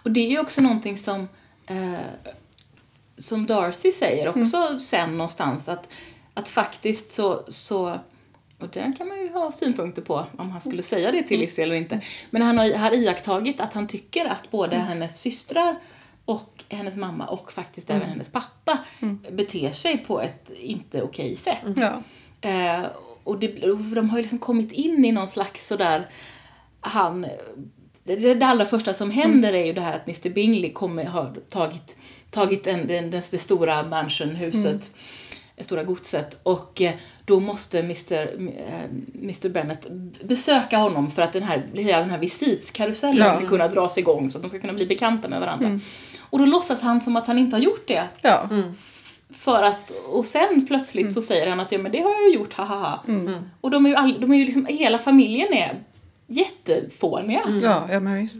Och det är ju också någonting som eh, som Darcy säger också Mm. sen någonstans att, att faktiskt så, så och den kan man ju ha synpunkter på om han skulle säga det till Mm. Lizzie eller inte. Men han har, har iakttagit att han tycker att både Mm. hennes systrar och hennes mamma och faktiskt även Mm. hennes pappa Mm. beter sig på ett inte okej sätt. Mm. Ja. Eh, och, det, och de har ju liksom kommit in i någon slags sådär, han, det, det allra första som händer är ju det här att Mr Bingley kommer, har tagit, tagit den, den, den, det stora mansionhuset, Mm. det stora godset och eh, då måste Mr, eh, Mr Bennet besöka honom för att den här, hela den här visitskarusellen Ja. ska kunna dras igång så att de ska kunna bli bekanta med varandra. Mm. Och då låtsas han som att han inte har gjort det. Ja. Mm. För att, och sen plötsligt Mm. så säger han att ja men det har jag ju gjort, hahaha. Mm. Mm. Och de är ju, all, de är ju liksom, hela familjen är jättefåniga. Mm. Ja, ja men visst.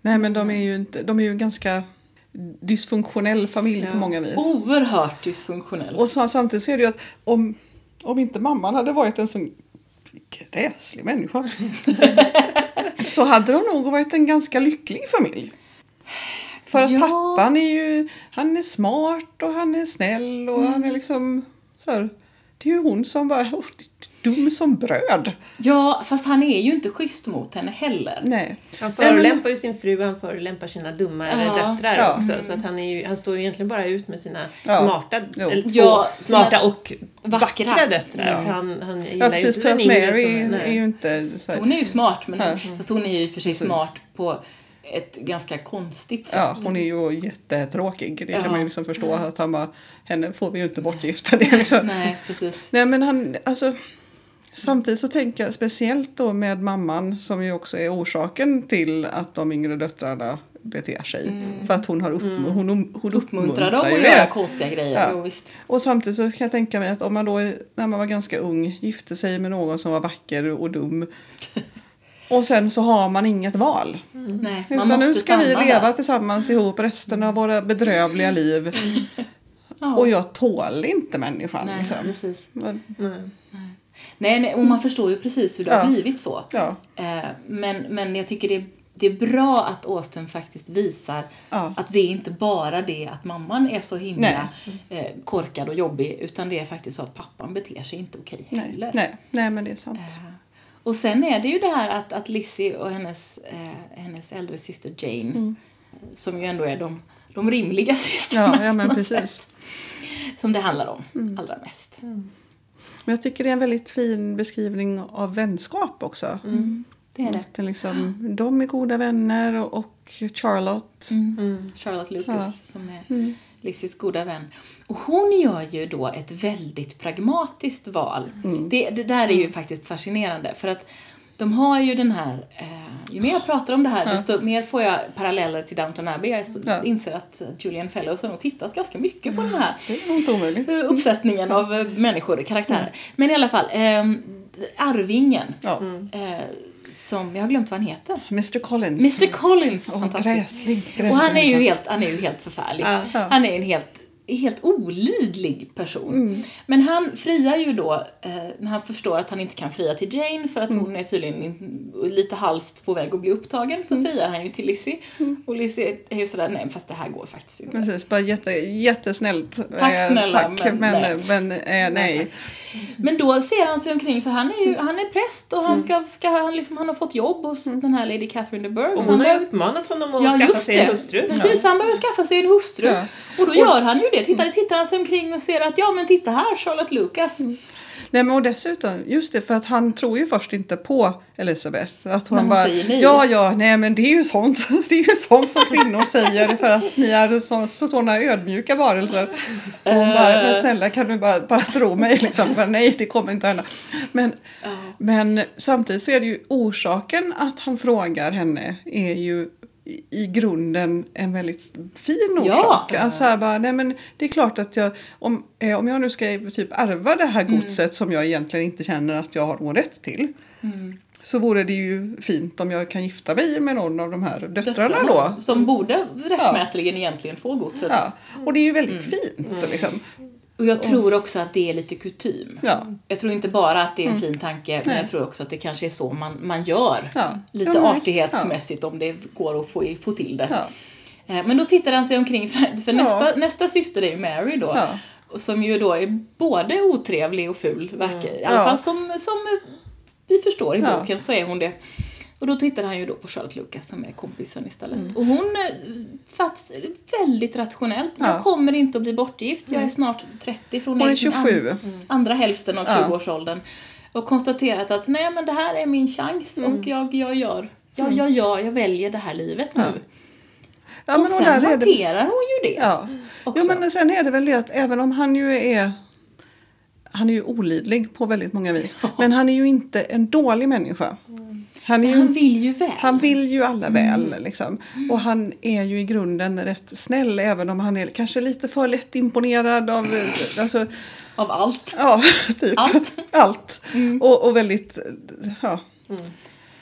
Nej men de är ju inte, de är ju en ganska dysfunktionell familj Ja. på många vis. Oerhört dysfunktionell. Och så, samtidigt så är det ju att om, om inte mamman hade varit en sån gräslig människa så hade de nog varit en ganska lycklig familj. För att Ja. pappan är ju, han är smart och han är snäll och Mm. han är liksom så här, det är ju hon som var oh, dum som bröd. Ja, fast han är ju inte schysst mot henne heller. Nej. Han förolämpar ju sin fru, han förolämpar sina dummare Ja. döttrar Ja. också. Mm. Så att han, är ju, han står ju egentligen bara ut med sina Ja. smarta, eller två Ja, smarta och vackra. vackra döttrar. Ja. Han, han Ja gillar ju precis inte för den Mary som- är ju inte så här, Hon är ju smart, men Ja. fast hon är ju och för sig Precis. smart på ett ganska konstigt sätt. Ja, hon är ju jättetråkig. Det kan Ja. man ju liksom förstå att han bara, henne får vi ju inte bortgifta. Det liksom. Nej, precis. Nej men han, alltså Samtidigt så tänker jag speciellt då med mamman som ju också är orsaken till att de yngre döttrarna beter sig. Mm. För att hon har upp, Mm. hon, hon, hon Uppmuntrar dem att göra konstiga grejer. Ja. Jo, visst. Och samtidigt så kan jag tänka mig att om man då när man var ganska ung gifte sig med någon som var vacker och dum. Och sen så har man inget val. Mm. Nej, man Utan måste nu ska vi leva där. tillsammans ihop resten av våra bedrövliga liv. Ja. Och jag tål inte människan Nej, liksom. precis. Men, Nej. Nej, nej, och man förstår ju precis hur det har Ja. blivit så. ja, Eh, men, men jag tycker det är, det är bra att Austen faktiskt visar ja. att det är inte bara det att mamman är så himla Nej. eh, korkad och jobbig utan det är faktiskt så att pappan beter sig inte okej Nej, heller. nej, nej men det är sant. Eh, och sen är det ju det här att, att Lizzie och hennes, eh, hennes äldre syster Jane Mm. som ju ändå är de, de rimliga systrarna Ja, ja men precis. sätt, som det handlar om Mm. allra mest. Mm. Men jag tycker det är en väldigt fin beskrivning av vänskap också. Mm. Det är det. Att liksom, de är goda vänner och, och Charlotte. Mm. Mm. Charlotte Lucas Ja. som är Mm. Lizzies goda vän. Och hon gör ju då ett väldigt pragmatiskt val. Mm. Det, det där är ju faktiskt fascinerande för att de har ju den här, eh, ju mer jag pratar om det här Ja. desto mer får jag paralleller till Downton Abbey. Jag Ja. inser att Julian Fellows har nog tittat ganska mycket på den här Det eh, uppsättningen av eh, människor, karaktärer. Mm. Men i alla fall, eh, Arvingen, Ja. Mm. eh, som, jag har glömt vad han heter. Mr Collins. Mr Collins, Åh, fantastisk. gräslig, gräslig. Och han är ju helt, han är ju helt förfärlig. Ja. Ja. Han är en helt, helt olidlig person. Mm. Men han friar ju då eh, när han förstår att han inte kan fria till Jane för att Mm. hon är tydligen lite halvt på väg att bli upptagen så friar han ju till Lizzie. Mm. Och Lizzie är ju sådär, nej fast det här går faktiskt inte. Precis, bara jätte, jättesnällt. Tack Eh, snälla, tack, men men, nej. men, eh, nej. Men då ser han sig omkring för han är ju, han är präst och han Mm. ska, ska han liksom, han har fått jobb hos Mm. den här Lady Catherine de Bourgh. Och hon har ju uppmanat honom att Ja skaffa sig en hustru. precis han behöver skaffa sig en hustru. Ja. Och då Och- gör han ju det, tittar, tittar han sig omkring och ser att ja men titta här Charlotte Lucas. Mm. Nej men och dessutom, just det för att han tror ju först inte på Elisabeth. Att hon hon bara, ja ja, nej men det är ju sånt, det är ju sånt som kvinnor säger för att ni är så, så, sådana ödmjuka varelser. Och hon bara, men Eh, snälla kan du bara, bara tro mig liksom, för nej det kommer inte hända. Men, men samtidigt så är det ju orsaken att han frågar henne är ju i- grunden en väldigt fin Ja. orsak. Alltså här bara, nej men det är klart att jag, om, eh, om jag nu ska typ ärva det här Mm. godset som jag egentligen inte känner att jag har någon rätt till. Mm. så vore det ju fint om jag kan gifta mig med någon av de här döttrarna då. Som borde rättmätligen egentligen få godset. Ja, och det är ju väldigt Mm. fint Mm. liksom. Och jag tror också att det är lite kutym. Ja, Jag tror inte bara att det är en Mm. fin tanke men Nej. jag tror också att det kanske är så man, man gör. ja. Lite ja, men artighetsmässigt om det går att få, få till det. Ja, Eh, Men då tittar han sig omkring för, för Ja. nästa, nästa syster är ju Mary då. ja. Som ju då är både otrevlig och ful verkar I alla Ja. fall som, som vi förstår i Ja. boken så är hon det. Och då tittar han ju då på Charlotte Lucas som är kompisen istället. Mm. Och hon eh, fattar väldigt rationellt. Ja. Jag kommer inte att bli bortgift. Jag är snart 30 från Hon är liksom an- 27. Mm. andra hälften av Ja. 20-årsåldern. Och konstaterat att nej men det här är min chans Mm. och jag, jag gör, jag, Mm. jag gör, jag väljer det här livet nu. Ja. Ja, och men sen och där är det, hanterar hon ju det ja. också. Jo men sen är det väl det att även om han ju är han är ju olidlig på väldigt många vis. Ja. Men han är ju inte en dålig människa. Mm. Han, ju, han vill ju väl. han vill ju alla Mm. väl liksom. Och han är ju i grunden rätt snäll även om han är kanske lite för lätt imponerad av alltså, Av allt. ja, typ Allt. allt. Mm. Och, och väldigt, ja, Mm.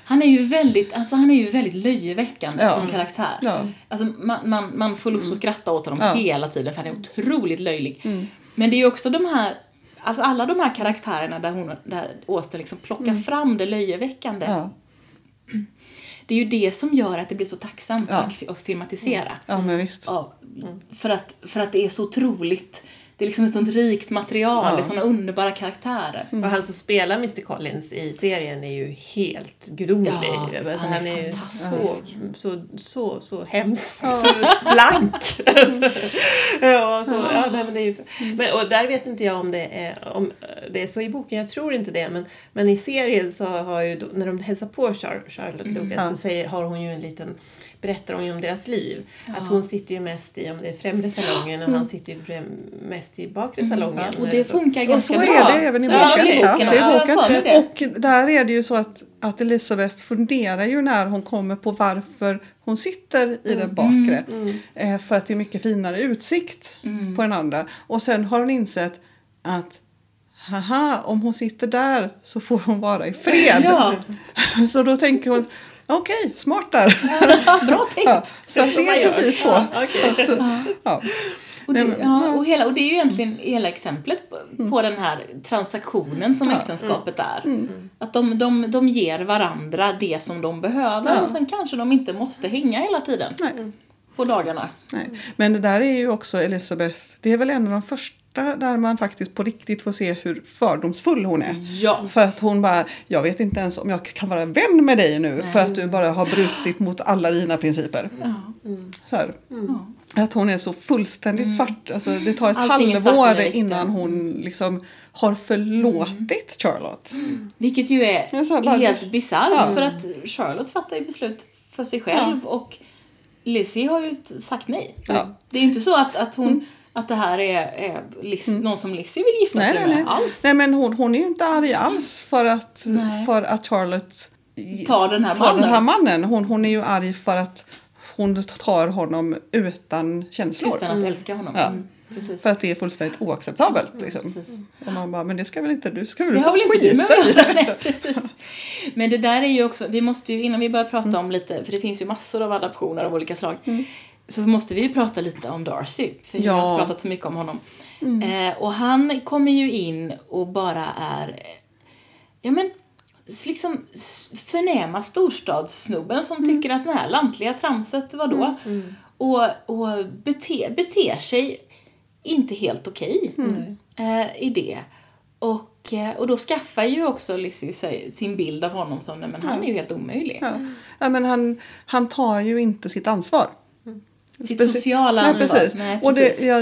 Han är ju väldigt, alltså han är ju väldigt löjeväckande Ja. som karaktär. ja. Alltså man, man, man får lust att skratta åt honom hela tiden för han är otroligt löjlig. Mm. Men det är ju också de här, alltså alla de här karaktärerna där hon, där Austen liksom plockar Mm. fram det löjeväckande. Ja, Det är ju det som gör att det blir så tacksamt Ja. att, filmatisera. ja men visst. Ja, Mm. för, att, för att det är så otroligt, det är liksom ett sånt rikt material, Ja. det är såna underbara karaktärer. Mm. Och han som spelar Mr Collins i serien är ju helt gudomlig. Ja, alltså, han han är är så, så, så, så hemskt Ja. blank. ja, så, ja, nej, men det är ju, men, och där vet inte jag om det, är, om det är så i boken, jag tror inte det. Men, men i serien så har ju, då, när de hälsar på Char- Charlotte Mm. Lucas Ja. så säger, har hon ju en liten berättar hon ju om deras liv. Ja. Att hon sitter ju mest i om det är främre salongen och Mm. han sitter ju mest i bakre Mm. salongen. Och eller det så. funkar Och ganska så bra. är det även i Så är boken. det i Ja, det är boken. Och där är det ju så att, att Elisabeth funderar ju när hon kommer på varför hon sitter i den Mm. bakre. Mm. Eh, för att det är mycket finare utsikt Mm. på den andra. Och sen har hon insett att Haha, om hon sitter där så får hon vara i fred. Ja, Så då tänker hon, okej, smart där. bra tänkt. Ja, så det är precis så. Ja. Och, det, men- ja, och, hela, och det är ju egentligen hela exemplet på, Mm. på den här transaktionen som Ja. äktenskapet är. Mm. Mm. Att de, de, de ger varandra det som de behöver Ja. och sen kanske de inte måste hänga hela tiden Nej. på dagarna. Nej. Men det där är ju också Elisabeth, det är väl en av de första där man faktiskt på riktigt får se hur fördomsfull hon är. Ja. För att hon bara, jag vet inte ens om jag kan vara vän med dig nu Nej. för att du bara har brutit mot alla dina principer. ja. Mm. Så här. Mm. ja. Att hon är så fullständigt Mm. svart. Alltså det tar ett Allting halvår innan ja. hon liksom har förlåtit Charlotte. Vilket ju är bara- helt bisarrt Ja. för att Charlotte fattar ju beslut för sig själv och Lizzie har ju sagt nej. Ja. Det är ju inte så att, att hon Mm. Att det här är, är Liz, Mm. någon som Lizzie vill gifta Nej, sig nej, med nej. alls. Nej men hon, hon är ju inte arg alls för att, Nej. för att Charlotte Tar den här tar mannen. den här mannen. Hon, hon är ju arg för att hon tar honom utan känslor. Utan att Mm. älska honom. Ja. Mm, precis. För att det är fullständigt oacceptabelt liksom. Precis. Och man bara, men det ska väl inte du, ska väl Det har väl inte med göra? Nej, precis. Men det där är ju också, vi måste ju innan vi börjar prata Mm. om lite, för det finns ju massor av adaptioner av olika slag. Mm. Så måste vi ju prata lite om Darcy, för vi Ja. har inte pratat så mycket om honom. Mm. Eh, och han kommer ju in och bara är, ja men, liksom förnäma storstadssnubben som Mm. tycker att det här lantliga tramset, vadå? Mm. Mm. Och, och bete, beter sig inte helt okej Mm. eh, i det. Och, eh, och då skaffar ju också Lizzie sig sin bild av honom som, nej men han är ju helt omöjlig. Ja. ja men han, han tar ju inte sitt ansvar. Sitt sociala Nej, ansvar. precis. Nej, Och det, precis. jag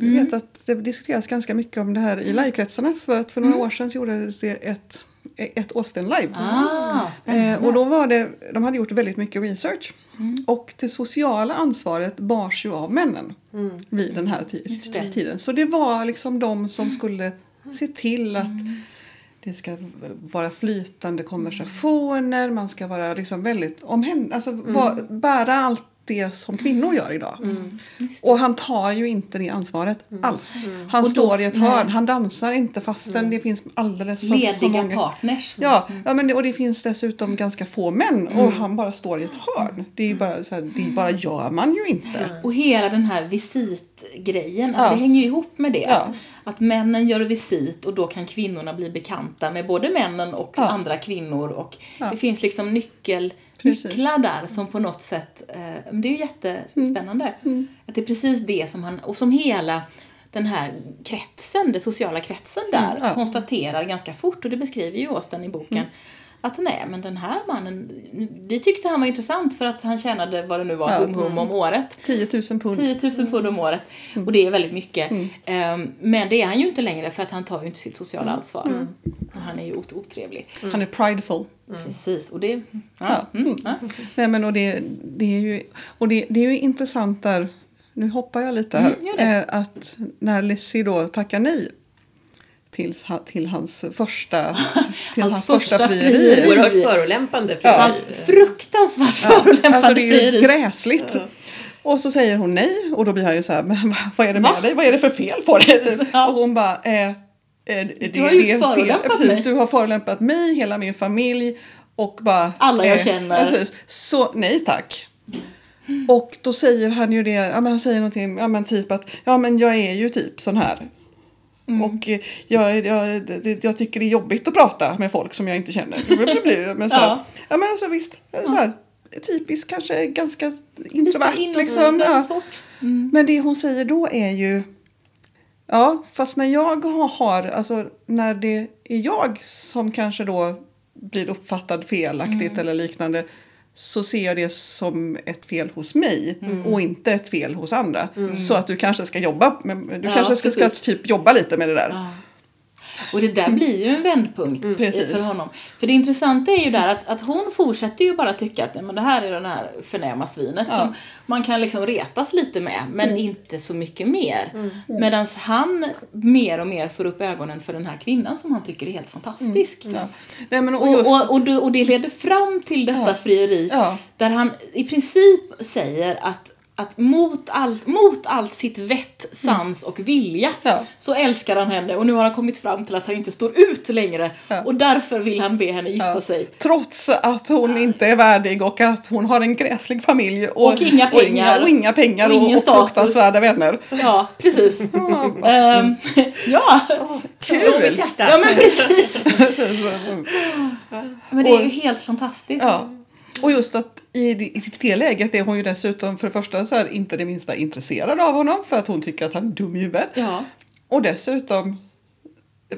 Mm. vet att det diskuteras ganska mycket om det här i livekretsarna för att för några Mm. år sedan så gjordes det ett, ett Austin live. Ah. Eh, och då var det, de hade gjort väldigt mycket research Mm. och det sociala ansvaret bars ju av männen Mm. vid den här tiden. Så det var liksom de som skulle se till att Mm. det ska vara flytande konversationer, man ska vara liksom väldigt omhänd, alltså va- bära allt det som kvinnor gör idag. Mm. Det. Och han tar ju inte det ansvaret Mm. alls. Mm. Han Och då- står i ett hörn, han dansar inte fastän Mm. det finns alldeles för, för Lediga många. partners. Ja, Mm. ja men det, och det finns dessutom ganska få män och Mm. han bara står i ett hörn. Det är ju bara så här, det bara gör man ju inte. Mm. Och hela den här visitgrejen, Ja. alltså det hänger ju ihop med det. Ja. Att männen gör visit och då kan kvinnorna bli bekanta med både männen och Ja. andra kvinnor och Ja. det finns liksom nyckel, Precis. nycklar där som på något sätt, eh, det är ju jättespännande. Mm. Att det är precis det som han, och som hela den här kretsen, den sociala kretsen där Mm, ja. konstaterar ganska fort och det beskriver ju Austen i boken. Mm. Att nej men den här mannen, vi tyckte han var intressant för att han tjänade vad det nu var, Ja. hum hum om året. 10 000 pund. 10 000 pund om året. Mm. Och det är väldigt mycket. Mm. Ehm, men det är han ju inte längre för att han tar ju inte sitt sociala ansvar. Mm. Och han är ju ot- otrevlig. Han är prideful. Mm. Precis, och det, ja, Ja. mm, Mm. ja. Nej men och det, det är ju, och det, det är ju intressant där, nu hoppar jag lite här, Mm, eh, att när Lizzie då tackar nej till, till hans första, till hans, Hans första första frieri. frieri. Oerhört förolämpande. Ja. Hans fruktansvärt förolämpande Alltså det är ju frieri. gräsligt. Ja. Och så säger hon nej och då blir han ju så här, men vad- är det med Va? dig? Vad är det för fel på dig? Typ. Ja. Och hon bara, eh, eh, det, Du har fel. förolämpat Precis, mig. du har förolämpat mig, hela min familj och bara Alla jag känner. Precis. Så nej tack. Och då säger han ju det, ja men han säger någonting, ja men typ att, ja men jag är ju typ sån här. Mm. Och eh, jag, jag, jag tycker det är jobbigt att prata med folk som jag inte känner. Men så här, Ja. ja. men alltså visst, så här, typiskt kanske ganska introvert liksom. Ja. Mm. Men det hon säger då är ju Ja, fast när jag har- har, alltså när det är jag som kanske då blir uppfattad felaktigt Mm. eller liknande så ser jag det som ett fel hos mig Mm. och inte ett fel hos andra. Mm. Så att du kanske ska jobba, med, du Ja, kanske ska, ska typ jobba lite med det där. Ja. Och det där blir ju en vändpunkt Mm. för honom. För det intressanta är ju där att, att hon fortsätter ju bara tycka att men det här är den här förnäma svinet Ja. som man kan liksom retas lite med men Mm. inte så mycket mer. Mm. Medan han mer och mer får upp ögonen för den här kvinnan som han tycker är helt fantastisk. Ja. Nej, men och Och, just, och, och, det, och det leder fram till detta Ja. frieri ja, där han i princip säger att, att mot, allt, mot allt sitt vett, sans och vilja ja, så älskar han henne och nu har han kommit fram till att han inte står ut längre Ja. och därför vill han be henne gifta Ja. sig. trots att hon inte är värdig och att hon har en gräslig familj och, Och inga och pengar. inga, och inga pengar Och och, ingen och fruktansvärda vänner. Ja, precis. Ja, Ehm, ja. Mitt Kul! ja, men precis. Precis. Men det är Och- ju helt fantastiskt. Ja. Och just att i, det- läget är hon ju dessutom för det första så här inte det minsta intresserad av honom för att hon tycker att han är dum i huvudet. Ja. Och dessutom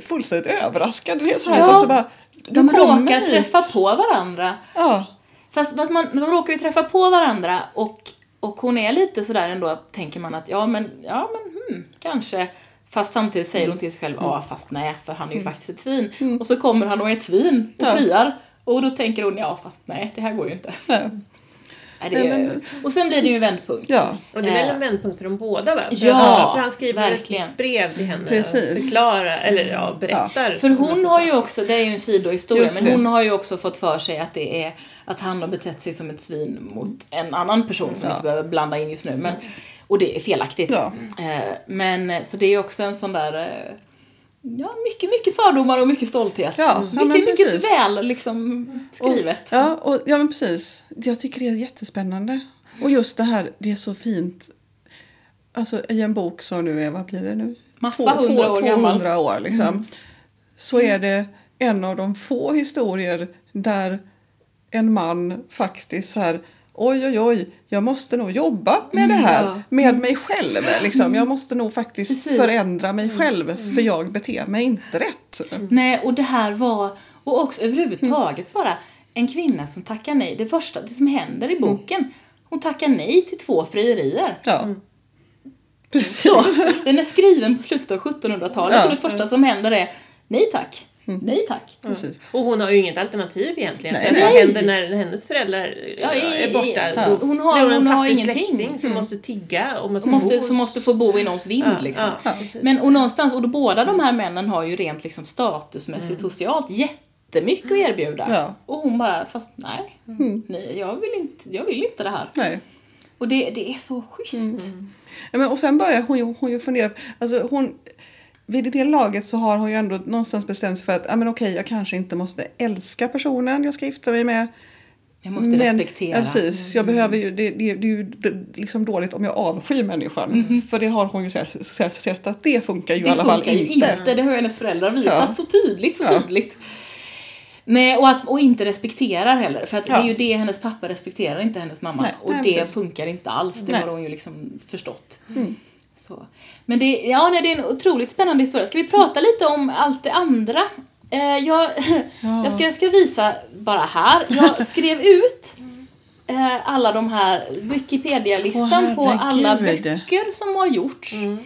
fullständigt överraskad. Det är så här, Ja. alltså bara, De råkar hit. träffa på varandra. Ja, Fast, fast man, de råkar ju träffa på varandra och, och hon är lite sådär ändå, tänker man att ja men, ja men hmm, kanske. Fast samtidigt säger hon till sig själv, ja fast nej för han är ju Mm. faktiskt ett svin. Mm. Och så kommer han och är ett svin och friar. Och då tänker hon, ja fast nej det här går ju inte. nej. Nej, det är, Och sen blir det ju en vändpunkt. ja, Och det är väl Eh, en vändpunkt för dem båda va? För Ja, han- för han skriver verkligen. ett brev till henne Precis. och förklarar, eller ja, berättar. För en hon har ju också, det är ju en sidohistoria, men hon har ju också fått för sig att det är att han har betett sig som ett svin mot en annan person som Ja. vi inte behöver blanda in just nu. Men, och det är felaktigt. ja. Eh, men så det är ju också en sån där eh, Ja, mycket, mycket fördomar och mycket stolthet. Ja, Mm. ja mycket, väl liksom skrivet. Och, ja, och, ja men precis. Jag tycker det är jättespännande. Och just det här, det är så fint. Alltså i en bok som nu är, vad blir det nu? Massa hundra år 200 gammal. år liksom. Mm. Så är det en av de få historier där en man faktiskt så här Oj oj oj, jag måste nog jobba med Mm, det här, ja. med mig själv liksom. Jag måste nog faktiskt Precis. förändra mig Mm, själv mm. för jag beter mig inte rätt. Nej, och det här var, och också överhuvudtaget bara en kvinna som tackar nej. Det första, det som händer i boken, hon tackar nej till två frierier. Ja, Mm. precis. Så, den är skriven på slutet av 1700-talet Ja. och det första som händer är nej tack, Mm. nej tack. Mm. Och hon har ju inget alternativ egentligen. Nej, vad händer när hennes föräldrar Ja, i- är borta? Ja. Då hon har- hon hon har ingenting. släkting som Mm. måste tigga om att Som måste, som måste få bo i någons vind ja, liksom. Ja. Men och någonstans, och då båda de här männen har ju rent liksom statusmässigt, Mm. socialt jättemycket att erbjuda. Ja. Och hon bara, fast nej, Mm. nej jag, vill inte, jag vill inte det här. Nej. Och det, det är så schysst. Mm. Ja, men, och sen börjar hon ju, hon ju fundera, alltså hon vid det laget så har hon ju ändå någonstans bestämt sig för att, ja men okej jag kanske inte måste älska personen jag ska gifta mig med. Jag måste men, respektera. Ja, precis, jag Mm. behöver ju, det, det, det är ju liksom dåligt om jag avskyr människan. Mhm. För det har hon ju sett, sett, att det funkar ju det i alla fall funkar ju inte. inte. Det har ju hennes föräldrar visat Ja. så tydligt, så Ja. tydligt. Nej, och, att, och inte respekterar heller. För att Ja. det är ju det hennes pappa respekterar inte hennes mamma. Nej, och nej, det precis. funkar inte alls. Det Nej. har hon ju liksom förstått. Mm. Så. Men det, ja, nej, det är en otroligt spännande historia. Ska vi prata lite om allt det andra? Eh, jag, Ja. jag, ska, jag ska visa bara här. Jag skrev ut eh, alla de här Wikipedia-listan på alla böcker som har gjorts. Mm.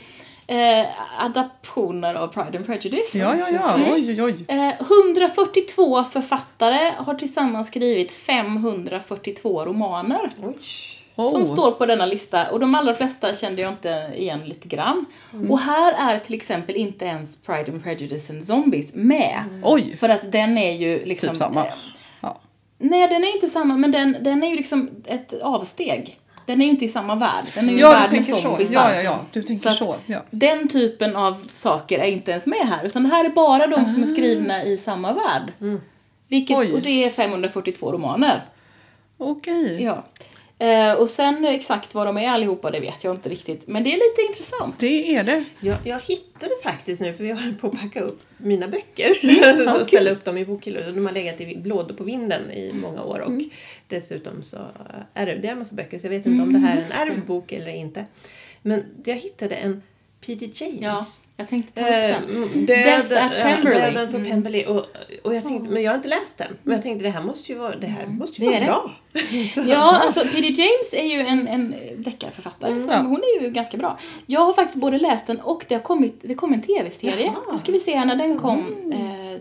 Eh, adaptioner av Pride and Prejudice. Ja, ja, ja, Mm. oj, oj, oj. Eh, 142 författare har tillsammans skrivit 542 romaner Oj. Som Oh. står på denna lista och de allra flesta kände jag inte igen lite grann. Mm. Och här är till exempel inte ens Pride and Prejudice and Zombies med. Oj, För att den är ju liksom... typ samma. eh, Ja. Nej den är inte samma men den, den är ju liksom ett avsteg. Den är ju inte i samma värld. Den är ju Ja, värld med zombies. Ja, ja, ja, du tänker Så så. ja. Den typen av saker är inte ens med här utan det här är bara de som är Ah. skrivna i samma värld. Mm. Vilket, Oj. och det är 542 romaner. Okej. Ja. Eh, och sen exakt vad de är allihopa det vet jag inte riktigt. Men det är lite intressant. Det är det. Jag, jag hittade faktiskt nu, för jag höll på att packa upp mina böcker. ja, och ställa upp dem i bokhyllor. De har legat i lådor på vinden i många år. Och Mm. dessutom så ärvde jag en massa böcker. Så jag vet inte om Mm, det här är en det. ärvbok eller inte. Men jag hittade en P.D. James. Ja, jag tänkte ta upp Eh, den. mm, Death at ja, Pemberley. Döden på Mm. Pemberley. Och, och jag tänkte, men jag har inte läst den. Men jag tänkte det här måste ju vara, det här Mm, måste ju det vara bra. Ja, alltså P.D. James är ju en, en deckarförfattare. Mm. så Ja. Hon är ju ganska bra. Jag har faktiskt både läst den och det har kommit, det kom en tv-serie. Nu ska vi se här när den kom. Mm. Eh,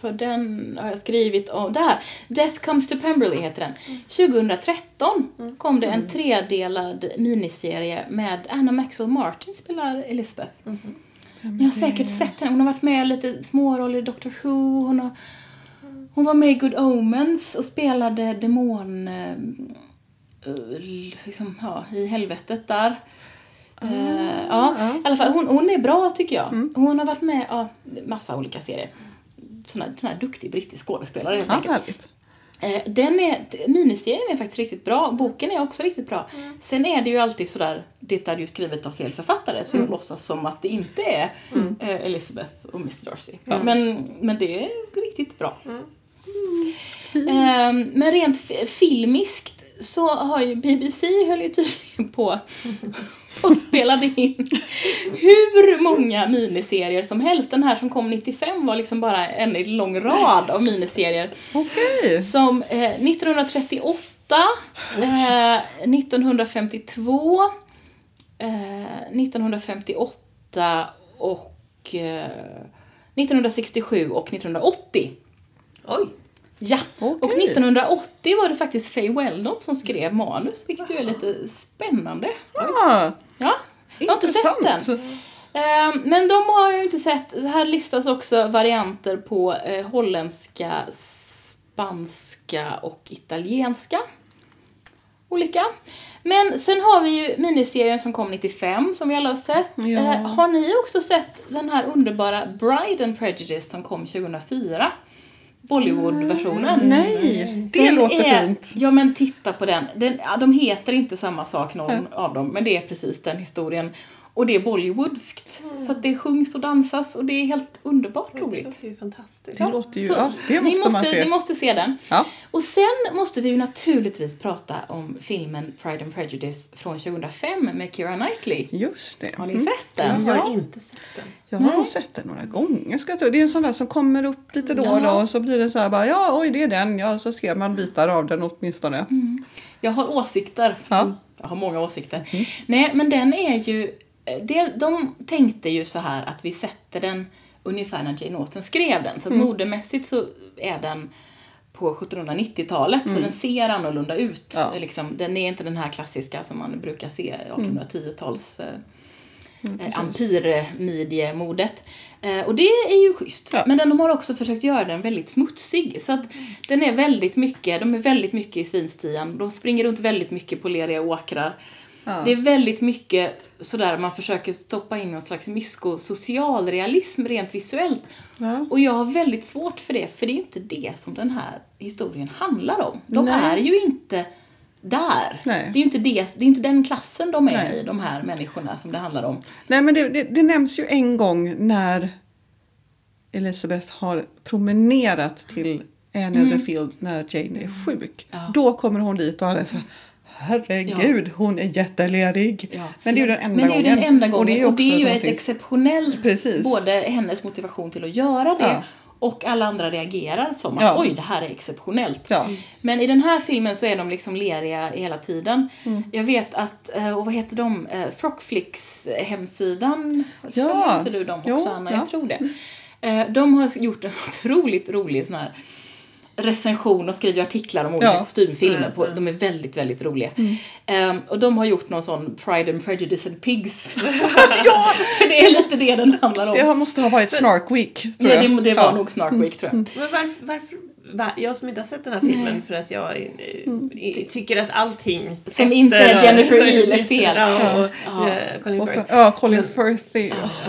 för den har jag skrivit om, där! Death Comes to Pemberley heter den. 2013 Mm. kom det en Mm. tredelad miniserie med Anna Maxwell Martin spelar Elizabeth. Mhm. Ni har säkert sett henne, hon har varit med i lite småroller i Doctor Who, hon, har, hon var med i Good Omens och spelade demon, eh, liksom, ja, i helvetet där. Eh, ja, ja. i alla fall hon, hon är bra tycker jag. Mm. Hon har varit med, ja, massa olika serier. Sån här, sån här duktig brittisk skådespelare helt Ja, enkelt. härligt. Eh, den är, miniserien är faktiskt riktigt bra, boken är också riktigt bra. Mm. Sen är det ju alltid sådär, det är ju skrivet av fel författare så jag Mm. låtsas som att det inte är Mm. eh, Elizabeth och Mr Darcy. Ja. Men, men det är riktigt bra. Mm. Ehm, men rent fi- filmiskt så har ju BBC höll ju tydligen på och spelade in hur många miniserier som helst. Den här som kom 95 var liksom bara en lång rad av miniserier. Okej. Som eh, 1938, eh, 1952, eh, 1958 och eh, 1967 och 1980. Oj. Ja, och Okej. 1980 var det faktiskt Faye Weldon som skrev manus, vilket ju är lite spännande. Ah, Ja, jag har inte sett den. intressant. Ehm, men de har jag ju inte sett. Här listas också varianter på eh, holländska, spanska och italienska. Olika. Men sen har vi ju miniserien som kom 95 som vi alla har sett. Ja. Eh, har ni också sett den här underbara Bride and Prejudice som kom 2004? Bollywood-versionen. Nej, det Den låter är, fint. Ja men titta på den. den ja, de heter inte samma sak någon Nej. av dem men det är precis den historien. Och det är Bollywoodskt. Mm. Så att det sjungs och dansas och det är helt underbart Det roligt. låter ju fantastiskt. Det låter ju, Så ja det ni måste man se. Ni måste se den. Ja. Och sen måste vi ju naturligtvis prata om filmen Pride and Prejudice från 2005 med Keira Knightley. Just det. Har ni Mm. sett Jag den? har Ja. inte sett den. Jag har Nej. nog sett den några gånger ska jag tro. Det är en sån där som kommer upp lite då och Ja. då och så blir det så här bara ja oj det är den ja så ser man bitar av den åtminstone. Mm. Jag har åsikter. Ja. Jag har många åsikter. Mm. Nej men den är ju, det, de tänkte ju så här att vi sätter den ungefär när Jane Austen skrev den. Så att Mm. modemässigt så är den på 1790-talet så Mm. den ser annorlunda ut. Ja. Liksom, den är inte den här klassiska som man brukar se 1810-tals eh, Mm, eh, precis. Ampere-midjemodet. Eh, och det är ju schysst. Ja. Men den, de har också försökt göra den väldigt smutsig. Så att den är väldigt mycket, de är väldigt mycket i svinstian. De springer runt väldigt mycket på leriga åkrar. Ja. Det är väldigt mycket sådär man försöker stoppa in någon slags mysko socialrealism rent visuellt. Ja. Och jag har väldigt svårt för det, för det är inte det som den här historien handlar om. De Nej. är ju inte där. Nej. Det är ju inte, det, det är inte den klassen de är Nej. i, de här människorna som det handlar om. Nej men det, det, det nämns ju en gång när Elizabeth har promenerat till Anne Mm. Netherfield när Jane är sjuk. Ja. Då kommer hon dit och alla så Herregud, hon är jättelerig. Ja. Men det är ju den enda Men det är ju gången. den enda gången Och det är ju, och det är ju ett exceptionellt, Precis. både hennes motivation till att göra det Ja. och alla andra reagerar som att Ja. oj det här är exceptionellt. Ja. Men i den här filmen så är de liksom leriga hela tiden. Mm. Jag vet att, eh, och vad heter de, Eh, Frockflix hemsidan, Ja. du dem också Jo, Anna? ja. Jag tror det. Eh, De har gjort en otroligt rolig sån här recension och skriver artiklar om olika Ja. kostymfilmer. Mm, På, mm. de är väldigt, väldigt roliga. Mm. Ehm, och de har gjort någon sån Pride and Prejudice and Pigs. ja, För det är lite det den handlar om. det måste ha varit Snark Week. Tror ja, jag. det, det var Ja. nog Snark Week tror jag. Mm. Men varför, varför var, jag som inte har sett den här filmen för att jag eh, Mm. i- tycker att allting Som inte är Jennifer Eel är fel. Ja, och Ja. eh, Colin Och Firth. för, ja, Colin Firth.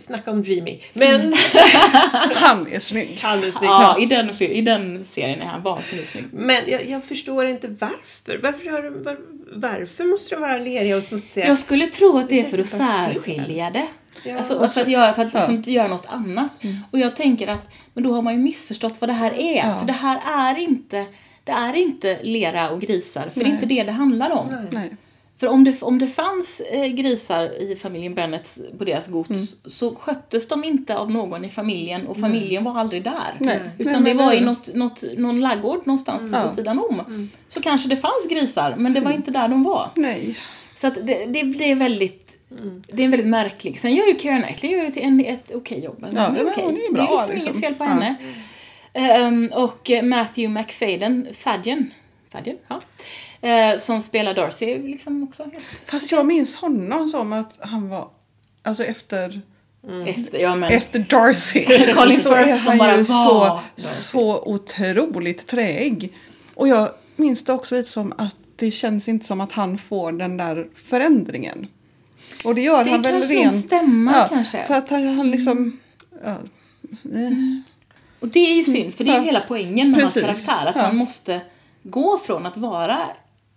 Snacka om dreamy. Men han är snygg. han är snygg. Ja, i den, i den serien är han vansinnigt snygg. Men jag, jag förstår inte varför. Varför, har, var, varför måste de vara leriga och smutsiga? Jag skulle tro att det är Det för att särskilja det. ja, Alltså, och för att göra, för att Ja. liksom inte göra något annat. Mm. Och jag tänker att, men då har man ju missförstått vad det här är. Ja. För det här är inte, det är inte lera och grisar. För det är Nej. inte det det handlar om. Nej. Nej. För om det, om det fanns eh, grisar i familjen Bennet på deras gods Mm. så sköttes de inte av någon i familjen och familjen var aldrig där. Nej. Utan Nej, det var i något, något, någon laggård någonstans Mm. vid Ja. sidan om. Mm. Så kanske det fanns grisar men det var Mm. inte där de var. Nej. Så att det, det, det är väldigt Mm. det är en väldigt märklig. Sen gör ju Keira Knightley gör ju ett, en, ett okej jobb. Ja, hon är men okej. hon är ju Det bra, liksom, liksom. inget fel på Ja. henne. Ehm, och Matthew McFadden, Fadgen, Fadgen, ja. Eh, som spelar Darcy liksom också helt Fast jag minns honom som att han var, alltså efter, Mm. efter, ja men. efter Darcy. Colin så är Firth som han bara ju så, var så otroligt träig. Och jag minns det också lite som att det känns inte som att han får den där förändringen. Och det gör det han väl kanske nog rent. stämma Ja, kanske. För att han, han liksom, ja, eh, Och det är ju synd för det är ju Ja. hela poängen med Precis. hans karaktär. Att Ja. han måste gå från att vara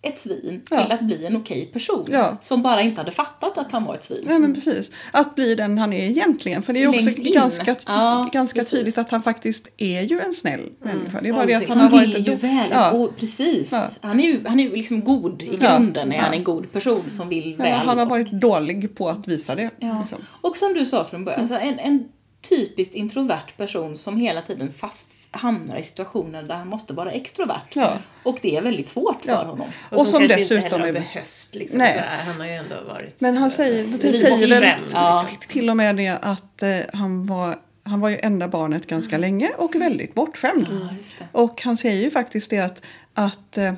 ett svin till Ja. att bli en okej person. Ja. Som bara inte hade fattat att han var ett svin. Nej men precis. Att bli den han är egentligen. För det är ju också Längst in. ganska, Ja, ganska precis. tydligt att han faktiskt är ju en snäll människa. Det är bara det att han Han har vill varit ju en väl, och precis. Han är ju, han är ju liksom god i grunden, är han en god person som vill väl. han har varit dålig på att visa det. Liksom. Och som du sa från början, alltså en, en typiskt introvert person som hela tiden fast hamnar i situationer där han måste vara extrovert. Ja. Och det är väldigt svårt för Ja. honom. Och som kanske dessutom inte är- behövt liksom. Nej. Så här, han har ju ändå varit Men han säger, det säger väl. Ja. till och med det att eh, han, var, han var ju enda barnet ganska länge och väldigt bortskämd. Ja, just det. Och han säger ju faktiskt det att, att eh,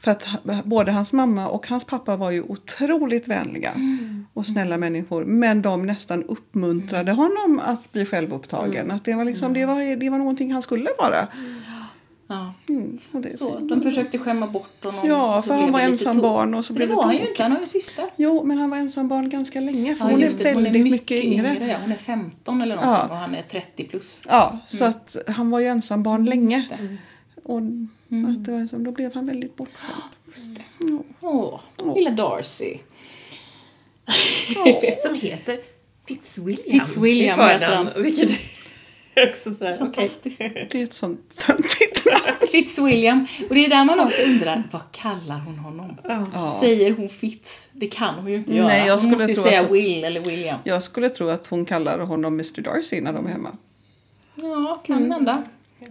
för att både hans mamma och hans pappa var ju otroligt vänliga Mm. och snälla människor. Men de nästan uppmuntrade honom att bli självupptagen. Mm. Att det var liksom, det var, det var någonting han skulle vara. Ja. Mm, det, Så, de försökte skämma bort honom. Ja, för han var ensam barn och så blev det var han ju inte, han har ju syster. Jo, men han var ensam barn ganska länge för Ja, hon, är det, väldigt mycket, yngre. ja. Hon är 15 eller någonting Ja. och han är 30 plus. Ja, så Mm. att han var ju ensam barn länge. Och Mm. att det var liksom, då blev han väldigt bortskämd. Just det. Ja. Åh, Åh. lilla Darcy. Som heter Fitzwilliam. Fitzwilliam heter han. Vilket är också så här, okej. Fantastiskt. Det är ett sånt töntigt namn. Fitzwilliam. Och det är där man också undrar, vad kallar hon honom? Ja. Säger hon Fitz? Det kan hon ju inte göra. Nej, jag hon skulle måste ju tro säga att hon- Will eller William. Jag skulle tro att hon kallar honom Mr Darcy när de är hemma. Ja, kan Mm. hända.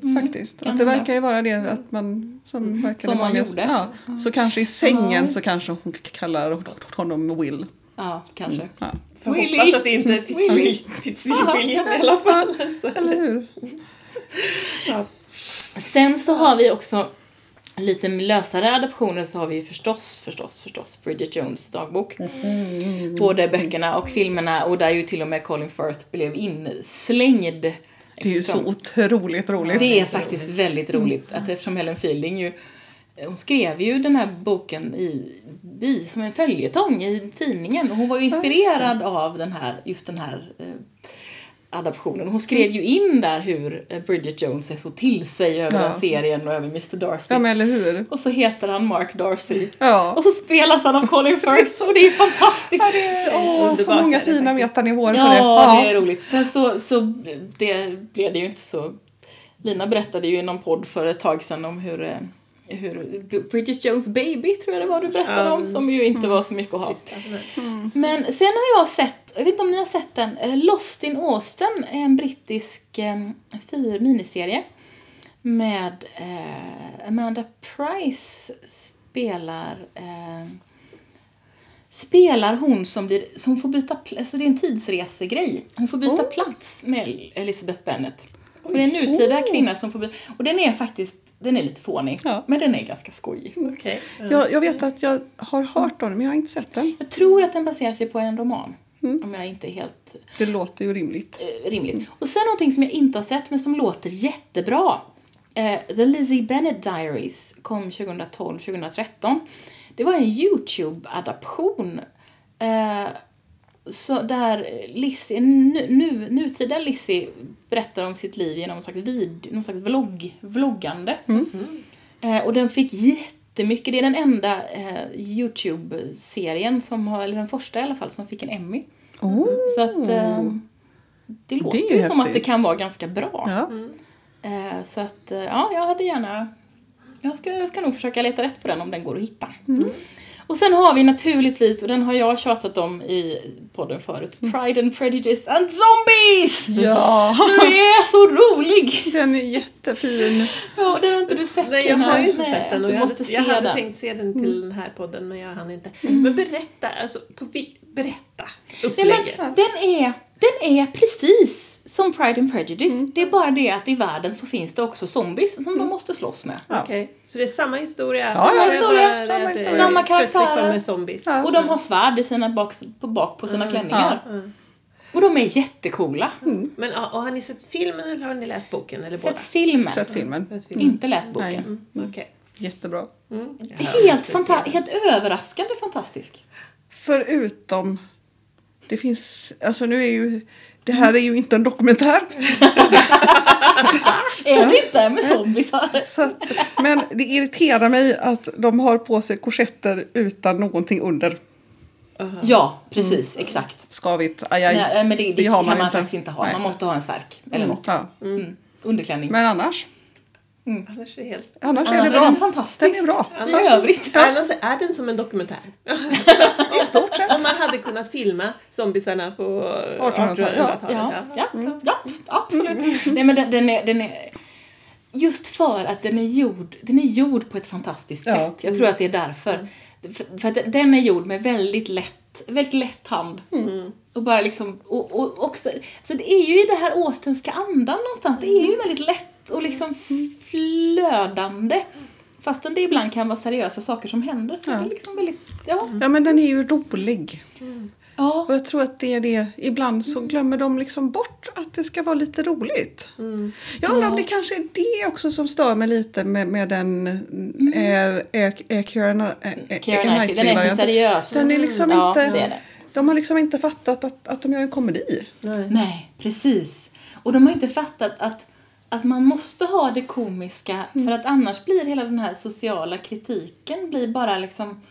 Mm. Faktiskt. kan Att det hända. verkar ju vara det att man som Mm. verkar Som man vanligast- gjorde. Ja. Så kanske i sängen så kanske hon kallar honom Will. Ja, kanske. Mm. Ja. Får Willy. hoppas att det inte är Fitzwilliam, Fitzwilliam i alla fall. Eller hur? Ja. Sen så har vi också lite lösare adaptioner så har vi ju förstås, förstås, förstås Bridget Jones dagbok. Mm. Både böckerna och filmerna och där ju till och med Colin Firth blev inslängd. Det är ju så otroligt roligt. Det är faktiskt väldigt roligt att eftersom Helen Fielding ju hon skrev ju den här boken i, i som en följetong i tidningen. Och hon var ju inspirerad av den här, just den här eh, adaptionen. Hon skrev ju in där hur eh, Bridget Jones är så till sig över Ja. den serien och över Mr Darcy. Ja men eller hur. Och så heter han Mark Darcy. Ja. Och så spelas han av Colin Firth och det är fantastiskt. Ja, det är, åh, så många fina metanivåer på Ja, det. det är roligt. Sen så, så det blev det ju inte så. Lina berättade ju i någon podd för ett tag sedan om hur, eh, hur Bridget Jones baby tror jag det var du berättade om Mm. som ju inte var så mycket att ha. Mm. Men sen har jag sett, jag vet inte om ni har sett den, eh, Lost in Austin är en brittisk eh, fyr miniserie med eh, Amanda Price spelar eh, spelar hon som blir, som får byta plats, alltså det är en tidsresegrej. Hon får byta Oh. plats med Elizabeth Bennet. Och det är en nutida Oh. kvinna som får byta, och den är faktiskt, den är lite fånig. Ja. Men den är ganska skojig. Okej. ja. Jag, jag vet att jag har hört om den men jag har inte sett den. Jag tror att den baserar sig på en roman. Mm. Om jag inte är helt Det låter ju rimligt. eh, rimligt. Och sen någonting som jag inte har sett men som låter jättebra. Eh, The Lizzie Bennet Diaries kom 2012-2013. Det var en YouTube-adaption. Eh, så där Lizzie, nu, nu, nutida Lizzie berättar om sitt liv genom någon slags, vid, någon slags vlogg, vloggande. Mm. Mm. Eh, och den fick jättemycket, det är den enda eh, YouTube-serien som har, eller den första i alla fall, som fick en Emmy. Oh. Så att eh, det låter är ju som att det kan vara ganska bra. Ja. Mm. Eh, så att eh, ja, jag hade gärna jag ska, jag ska nog försöka leta rätt på den om den går att hitta. Mm. Och sen har vi naturligtvis, och den har jag tjatat om i podden förut, Pride and Prejudice and Zombies! Ja. Du är så rolig! Den är jättefin. Ja, den har inte du sett Nej jag har ju inte Nej, sett den och du jag måste hade, se jag hade den. tänkt se den till den här podden men jag hann inte. Mm. Men berätta, alltså på berätta Nej, men, upplägget. den, är, den är precis som Pride and Prejudice. Mm. Det är bara det att i världen så finns det också zombies som de Mm. måste slåss med. Ja. Okej, så det är samma historia? Ja, ja, är historia, samma historia. Samma karaktärer. Ja. Och de har svärd i sina bak, på bak på sina Mm. klänningar. Mm. Och de är jättecoola. Mm. Men ja, och har ni sett filmen eller har ni läst boken? Eller båda? Sett filmen, Sett filmen. Sett filmen. inte läst boken. Mm. Okej. Jättebra. Mm. Det är helt, fanta- helt överraskande fantastisk. Förutom, det finns, alltså nu är ju, det här är ju inte en dokumentär. Är det inte med zombisar? Men det irriterar mig att de har på sig korsetter utan någonting under. Aha. Ja, precis, exakt. Skavigt, aj, aj. Nej, men det, det, det har kan man man inte. faktiskt inte ha. Nej. Man måste ha en särk eller Mm, något. Ja. Mm. Mm. Underklänning. Men annars, Mm. Annars är det helt... annars är Annars det är bra. den fantastisk. Den är bra. I övrigt. Annars är den som en dokumentär. I stort sett. Om man hade kunnat filma zombisarna på 1800-talet, ja. 1800-talet. Ja, ja, Mm. ja, absolut. Nej men den, den, är, den är just för att den är gjord, den är gjord på ett fantastiskt Ja. sätt. Jag tror att det är därför. För, för att den är gjord med väldigt lätt, väldigt lätt hand. Mm. Och bara liksom, och, och också, så det är ju i det här Austenska andan någonstans. Det är ju väldigt lätt och liksom flödande. Fastän det ibland kan vara seriösa saker som händer så är Ja. det liksom väldigt, ja. Ja men den är ju rolig. Mm. Ja, Och jag tror att det är det, ibland så glömmer de liksom bort att det ska vara lite roligt. Mm. Jag undrar om Ja. det kanske är det också som stör mig lite med, med den mm. äh, äh, äh, Keira äh, äh, Keira Knightley, den är varianten. seriös. Den är liksom ja, inte, det är det. de har liksom inte fattat att, att de gör en komedi. Nej. Nej, precis. Och de har inte fattat att, att man måste ha det komiska Mm. för att annars blir hela den här sociala kritiken blir bara liksom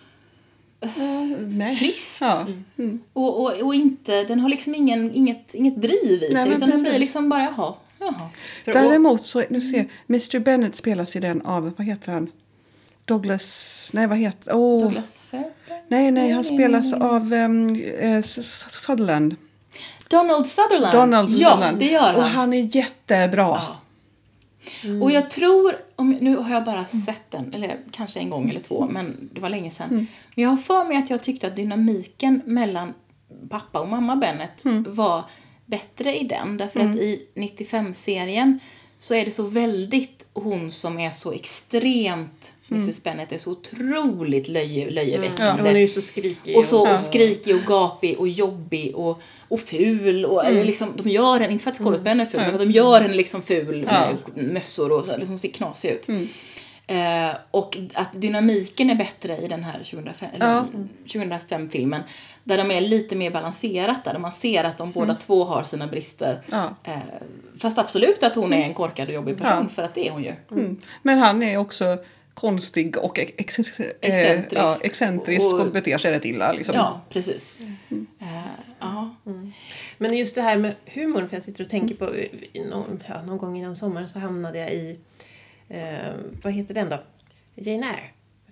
Nej. trist. Ja. Mm. Mm. Och, och, och inte, den har liksom ingen, inget, inget driv i sig utan den blir liksom bara jaha, jaha. För Däremot så, nu ser jag, Mr Bennet spelas i den av, vad heter han? Douglas, nej vad heter, åh. Douglas Fairbanks? Nej nej han spelas Nej. av um, eh, Sutherland. Donald Sutherland. Donald Ja, Sutherland. det gör han. Och han är jättebra. Ja. Mm. Och jag tror, om, nu har jag bara sett den, eller kanske en gång eller två, men det var länge sedan. Mm. Men jag har för mig att jag tyckte att dynamiken mellan pappa och mamma Bennet Mm. var bättre i den. Därför Mm. att i 95-serien så är det så väldigt hon som är så extremt Mm. Mrs Bennet är så otroligt löje, Mm. löjeväckande. Hon är ju så skrikig. Och så Ja. och skrikig och gapig och jobbig och, och ful och eller Mm. liksom, de gör henne, inte för att skådespelaren är ful, Ja. men för att de gör henne liksom ful Ja. med mössor och så, hon ser knasig ut. Mm. Eh, och att dynamiken är bättre i den här 2005, eller Ja. 2005 filmen. Där de är lite mer balanserat, där man ser att de båda Mm. två har sina brister. Ja. Eh, fast absolut att hon är en korkad och jobbig person, Ja. för att det är hon ju. Mm. Men han är också konstig och ex ex eh, Excentrisk. ja, excentrisk och, Och- beter sig rätt illa. Liksom. Ja, precis. Mm. Eh, ja. Mm. Men just det här med humorn, för jag sitter och tänker på, i någon, ja, någon gång innan sommaren så hamnade jag i, eh, vad heter den då? Jane Eyre.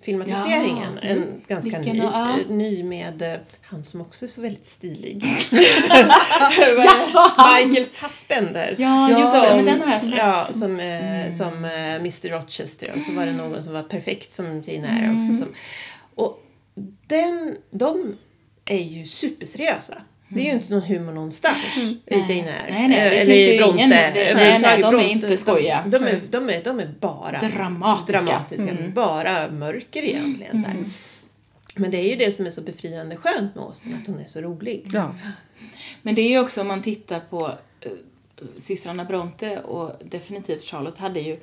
Filmatiseringen. Ja, En mm. ganska ny, då? Ja. eh, ny med eh, han som också är så väldigt stilig. Michael Fassbender. Ja, Ja, just det, Som- men den har jag sett. Ja, som, eh, Mm. som Mr Rochester och så var det någon som var perfekt som Jane Eyre Mm. också. Som, och den, de är ju superseriösa. Det är ju Mm. inte någon humor någonstans Mm. i Eyre. Nej, nej, det Eh, finns i ju ingen- det- nej, nej, de är inte skojiga. De, de, är, de, är, de är bara Dramatiska. dramatiska. Mm. Bara mörker egentligen. Så här. Mm. Men det är ju det som är så befriande skönt med Austen, att hon är så rolig. Ja. Men det är ju också om man tittar på uh, systrarna Bronte och definitivt Charlotte hade ju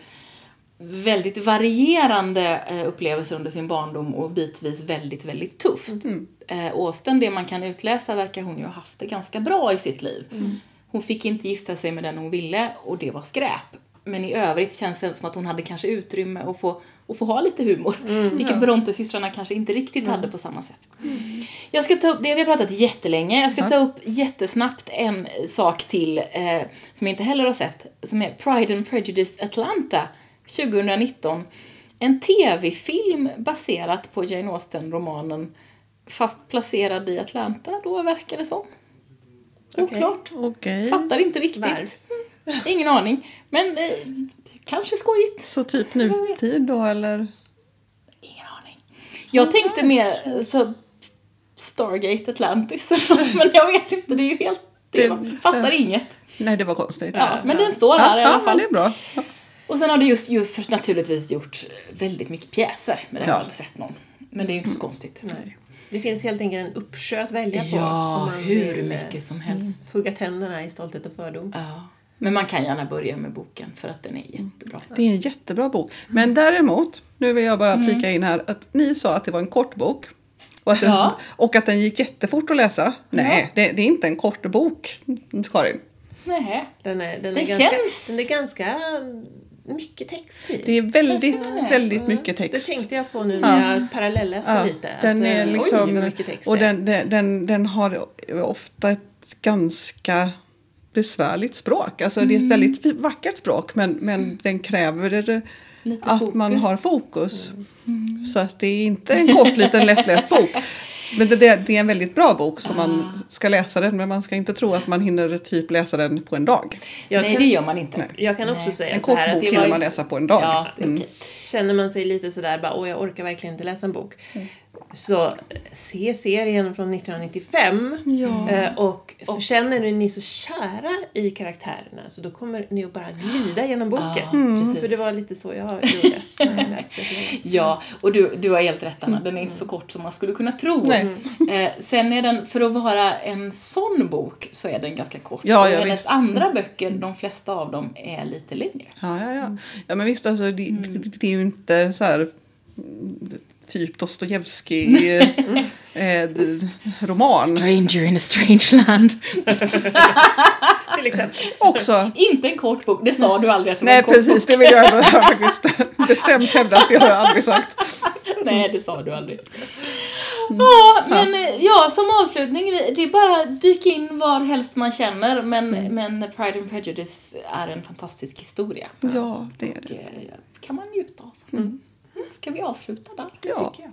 väldigt varierande eh, upplevelser under sin barndom och bitvis väldigt, väldigt tufft. Mm. Eh, Austen, det man kan utläsa verkar hon ju ha haft det ganska bra i sitt liv. Mm. Hon fick inte gifta sig med den hon ville och det var skräp. Men i övrigt känns det som att hon hade kanske utrymme att få, att få ha lite humor. Mm. Vilket Ja. Bronte-systrarna kanske inte riktigt Mm. hade på samma sätt. Jag ska ta upp, det vi har pratat jättelänge, jag ska ta upp jättesnabbt en sak till eh, som jag inte heller har sett. Som är Pride and Prejudice Atlanta 2019. En tv-film baserat på Jane Austen-romanen fast placerad i Atlanta då verkar det som. Oklart. Okej. Fattar inte riktigt. Varför? Ingen aning. Men eh, kanske skojigt. Så typ nutid då eller? Ingen aning. Jag tänkte mer så Stargate Atlantis men jag vet inte, det är ju helt det, fattar det- inget. Nej det var konstigt. Ja, men den står här i ja, alla men fall. det är bra. Ja. Och sen har det just, just naturligtvis gjort väldigt mycket pjäser, men det har Ja. jag inte sett någon. Men det är ju inte så konstigt. Nej. Det finns helt enkelt en uppsjö att välja på. Ja, om man hur vill, eh, mycket som helst. Hugga tänderna i Stolthet och fördom. Ja. Men man kan gärna börja med boken för att den är jättebra. Det är en jättebra bok. Men däremot, nu vill jag bara Mm. flika in här att ni sa att det var en kort bok. Och att, den, Ja. och att den gick jättefort att läsa. Nej, det, det är inte en kort bok, Karin. Nej. Den är, den Det är, ganska, känns- den är ganska mycket text i. Det är väldigt, det. väldigt Mm. mycket text. Det tänkte jag på nu Ja. när jag parallelläste Ja, lite. att, den är eh, liksom- Oj vad mycket text Och den, den, den, den har ofta ett ganska besvärligt språk. Alltså det är Mm. ett väldigt vackert språk men, men den kräver Lite att fokus. man har fokus. Mm. Mm. Så att det är inte en kort liten lättläst bok. Men det, det det är en väldigt bra bok så man Ah. ska läsa den men man ska inte tro att man hinner typ läsa den på en dag. Jag Nej, kan, det gör man inte. Nej. jag kan också Nej. säga En så kort här att bok det hinner var- man läsa på en dag. Ja, Mm. Känner man sig lite sådär bara, åh jag orkar verkligen inte läsa en bok. Mm. Så se serien från 1995. Ja. Eh, och, Och- och känner ni så kära i karaktärerna så då kommer ni att bara glida genom boken. Ja, Mm. För det var lite så jag gjorde. jag. Ja, och du, du har helt rätt Anna, den är inte så kort som man skulle kunna tro. Nej. Mm. Eh, sen är den, för att vara en sån bok så är den ganska kort. Ja, och ja, hennes visst. andra böcker, de flesta av dem är lite längre. Ja, ja, ja. ja men visst alltså det, Mm. det, det är ju inte så här mm, typ Dostojevskij eh, d- roman. Stranger in a strange land. Till exempel. Också. inte en kort bok, det sa du aldrig att det var Nej en kort precis, bok. det vill jag faktiskt bestämt hävda att det har jag aldrig sagt. Nej, det sa du aldrig. Mm. Ja, men eh, ja, som avslutning, det är bara dyk in var helst man känner, men, Mm. men Pride and Prejudice är en fantastisk historia. Ja, det är Och det. eh, kan man njuta av. Mm. Ska vi avsluta där? Ja. tycker jag.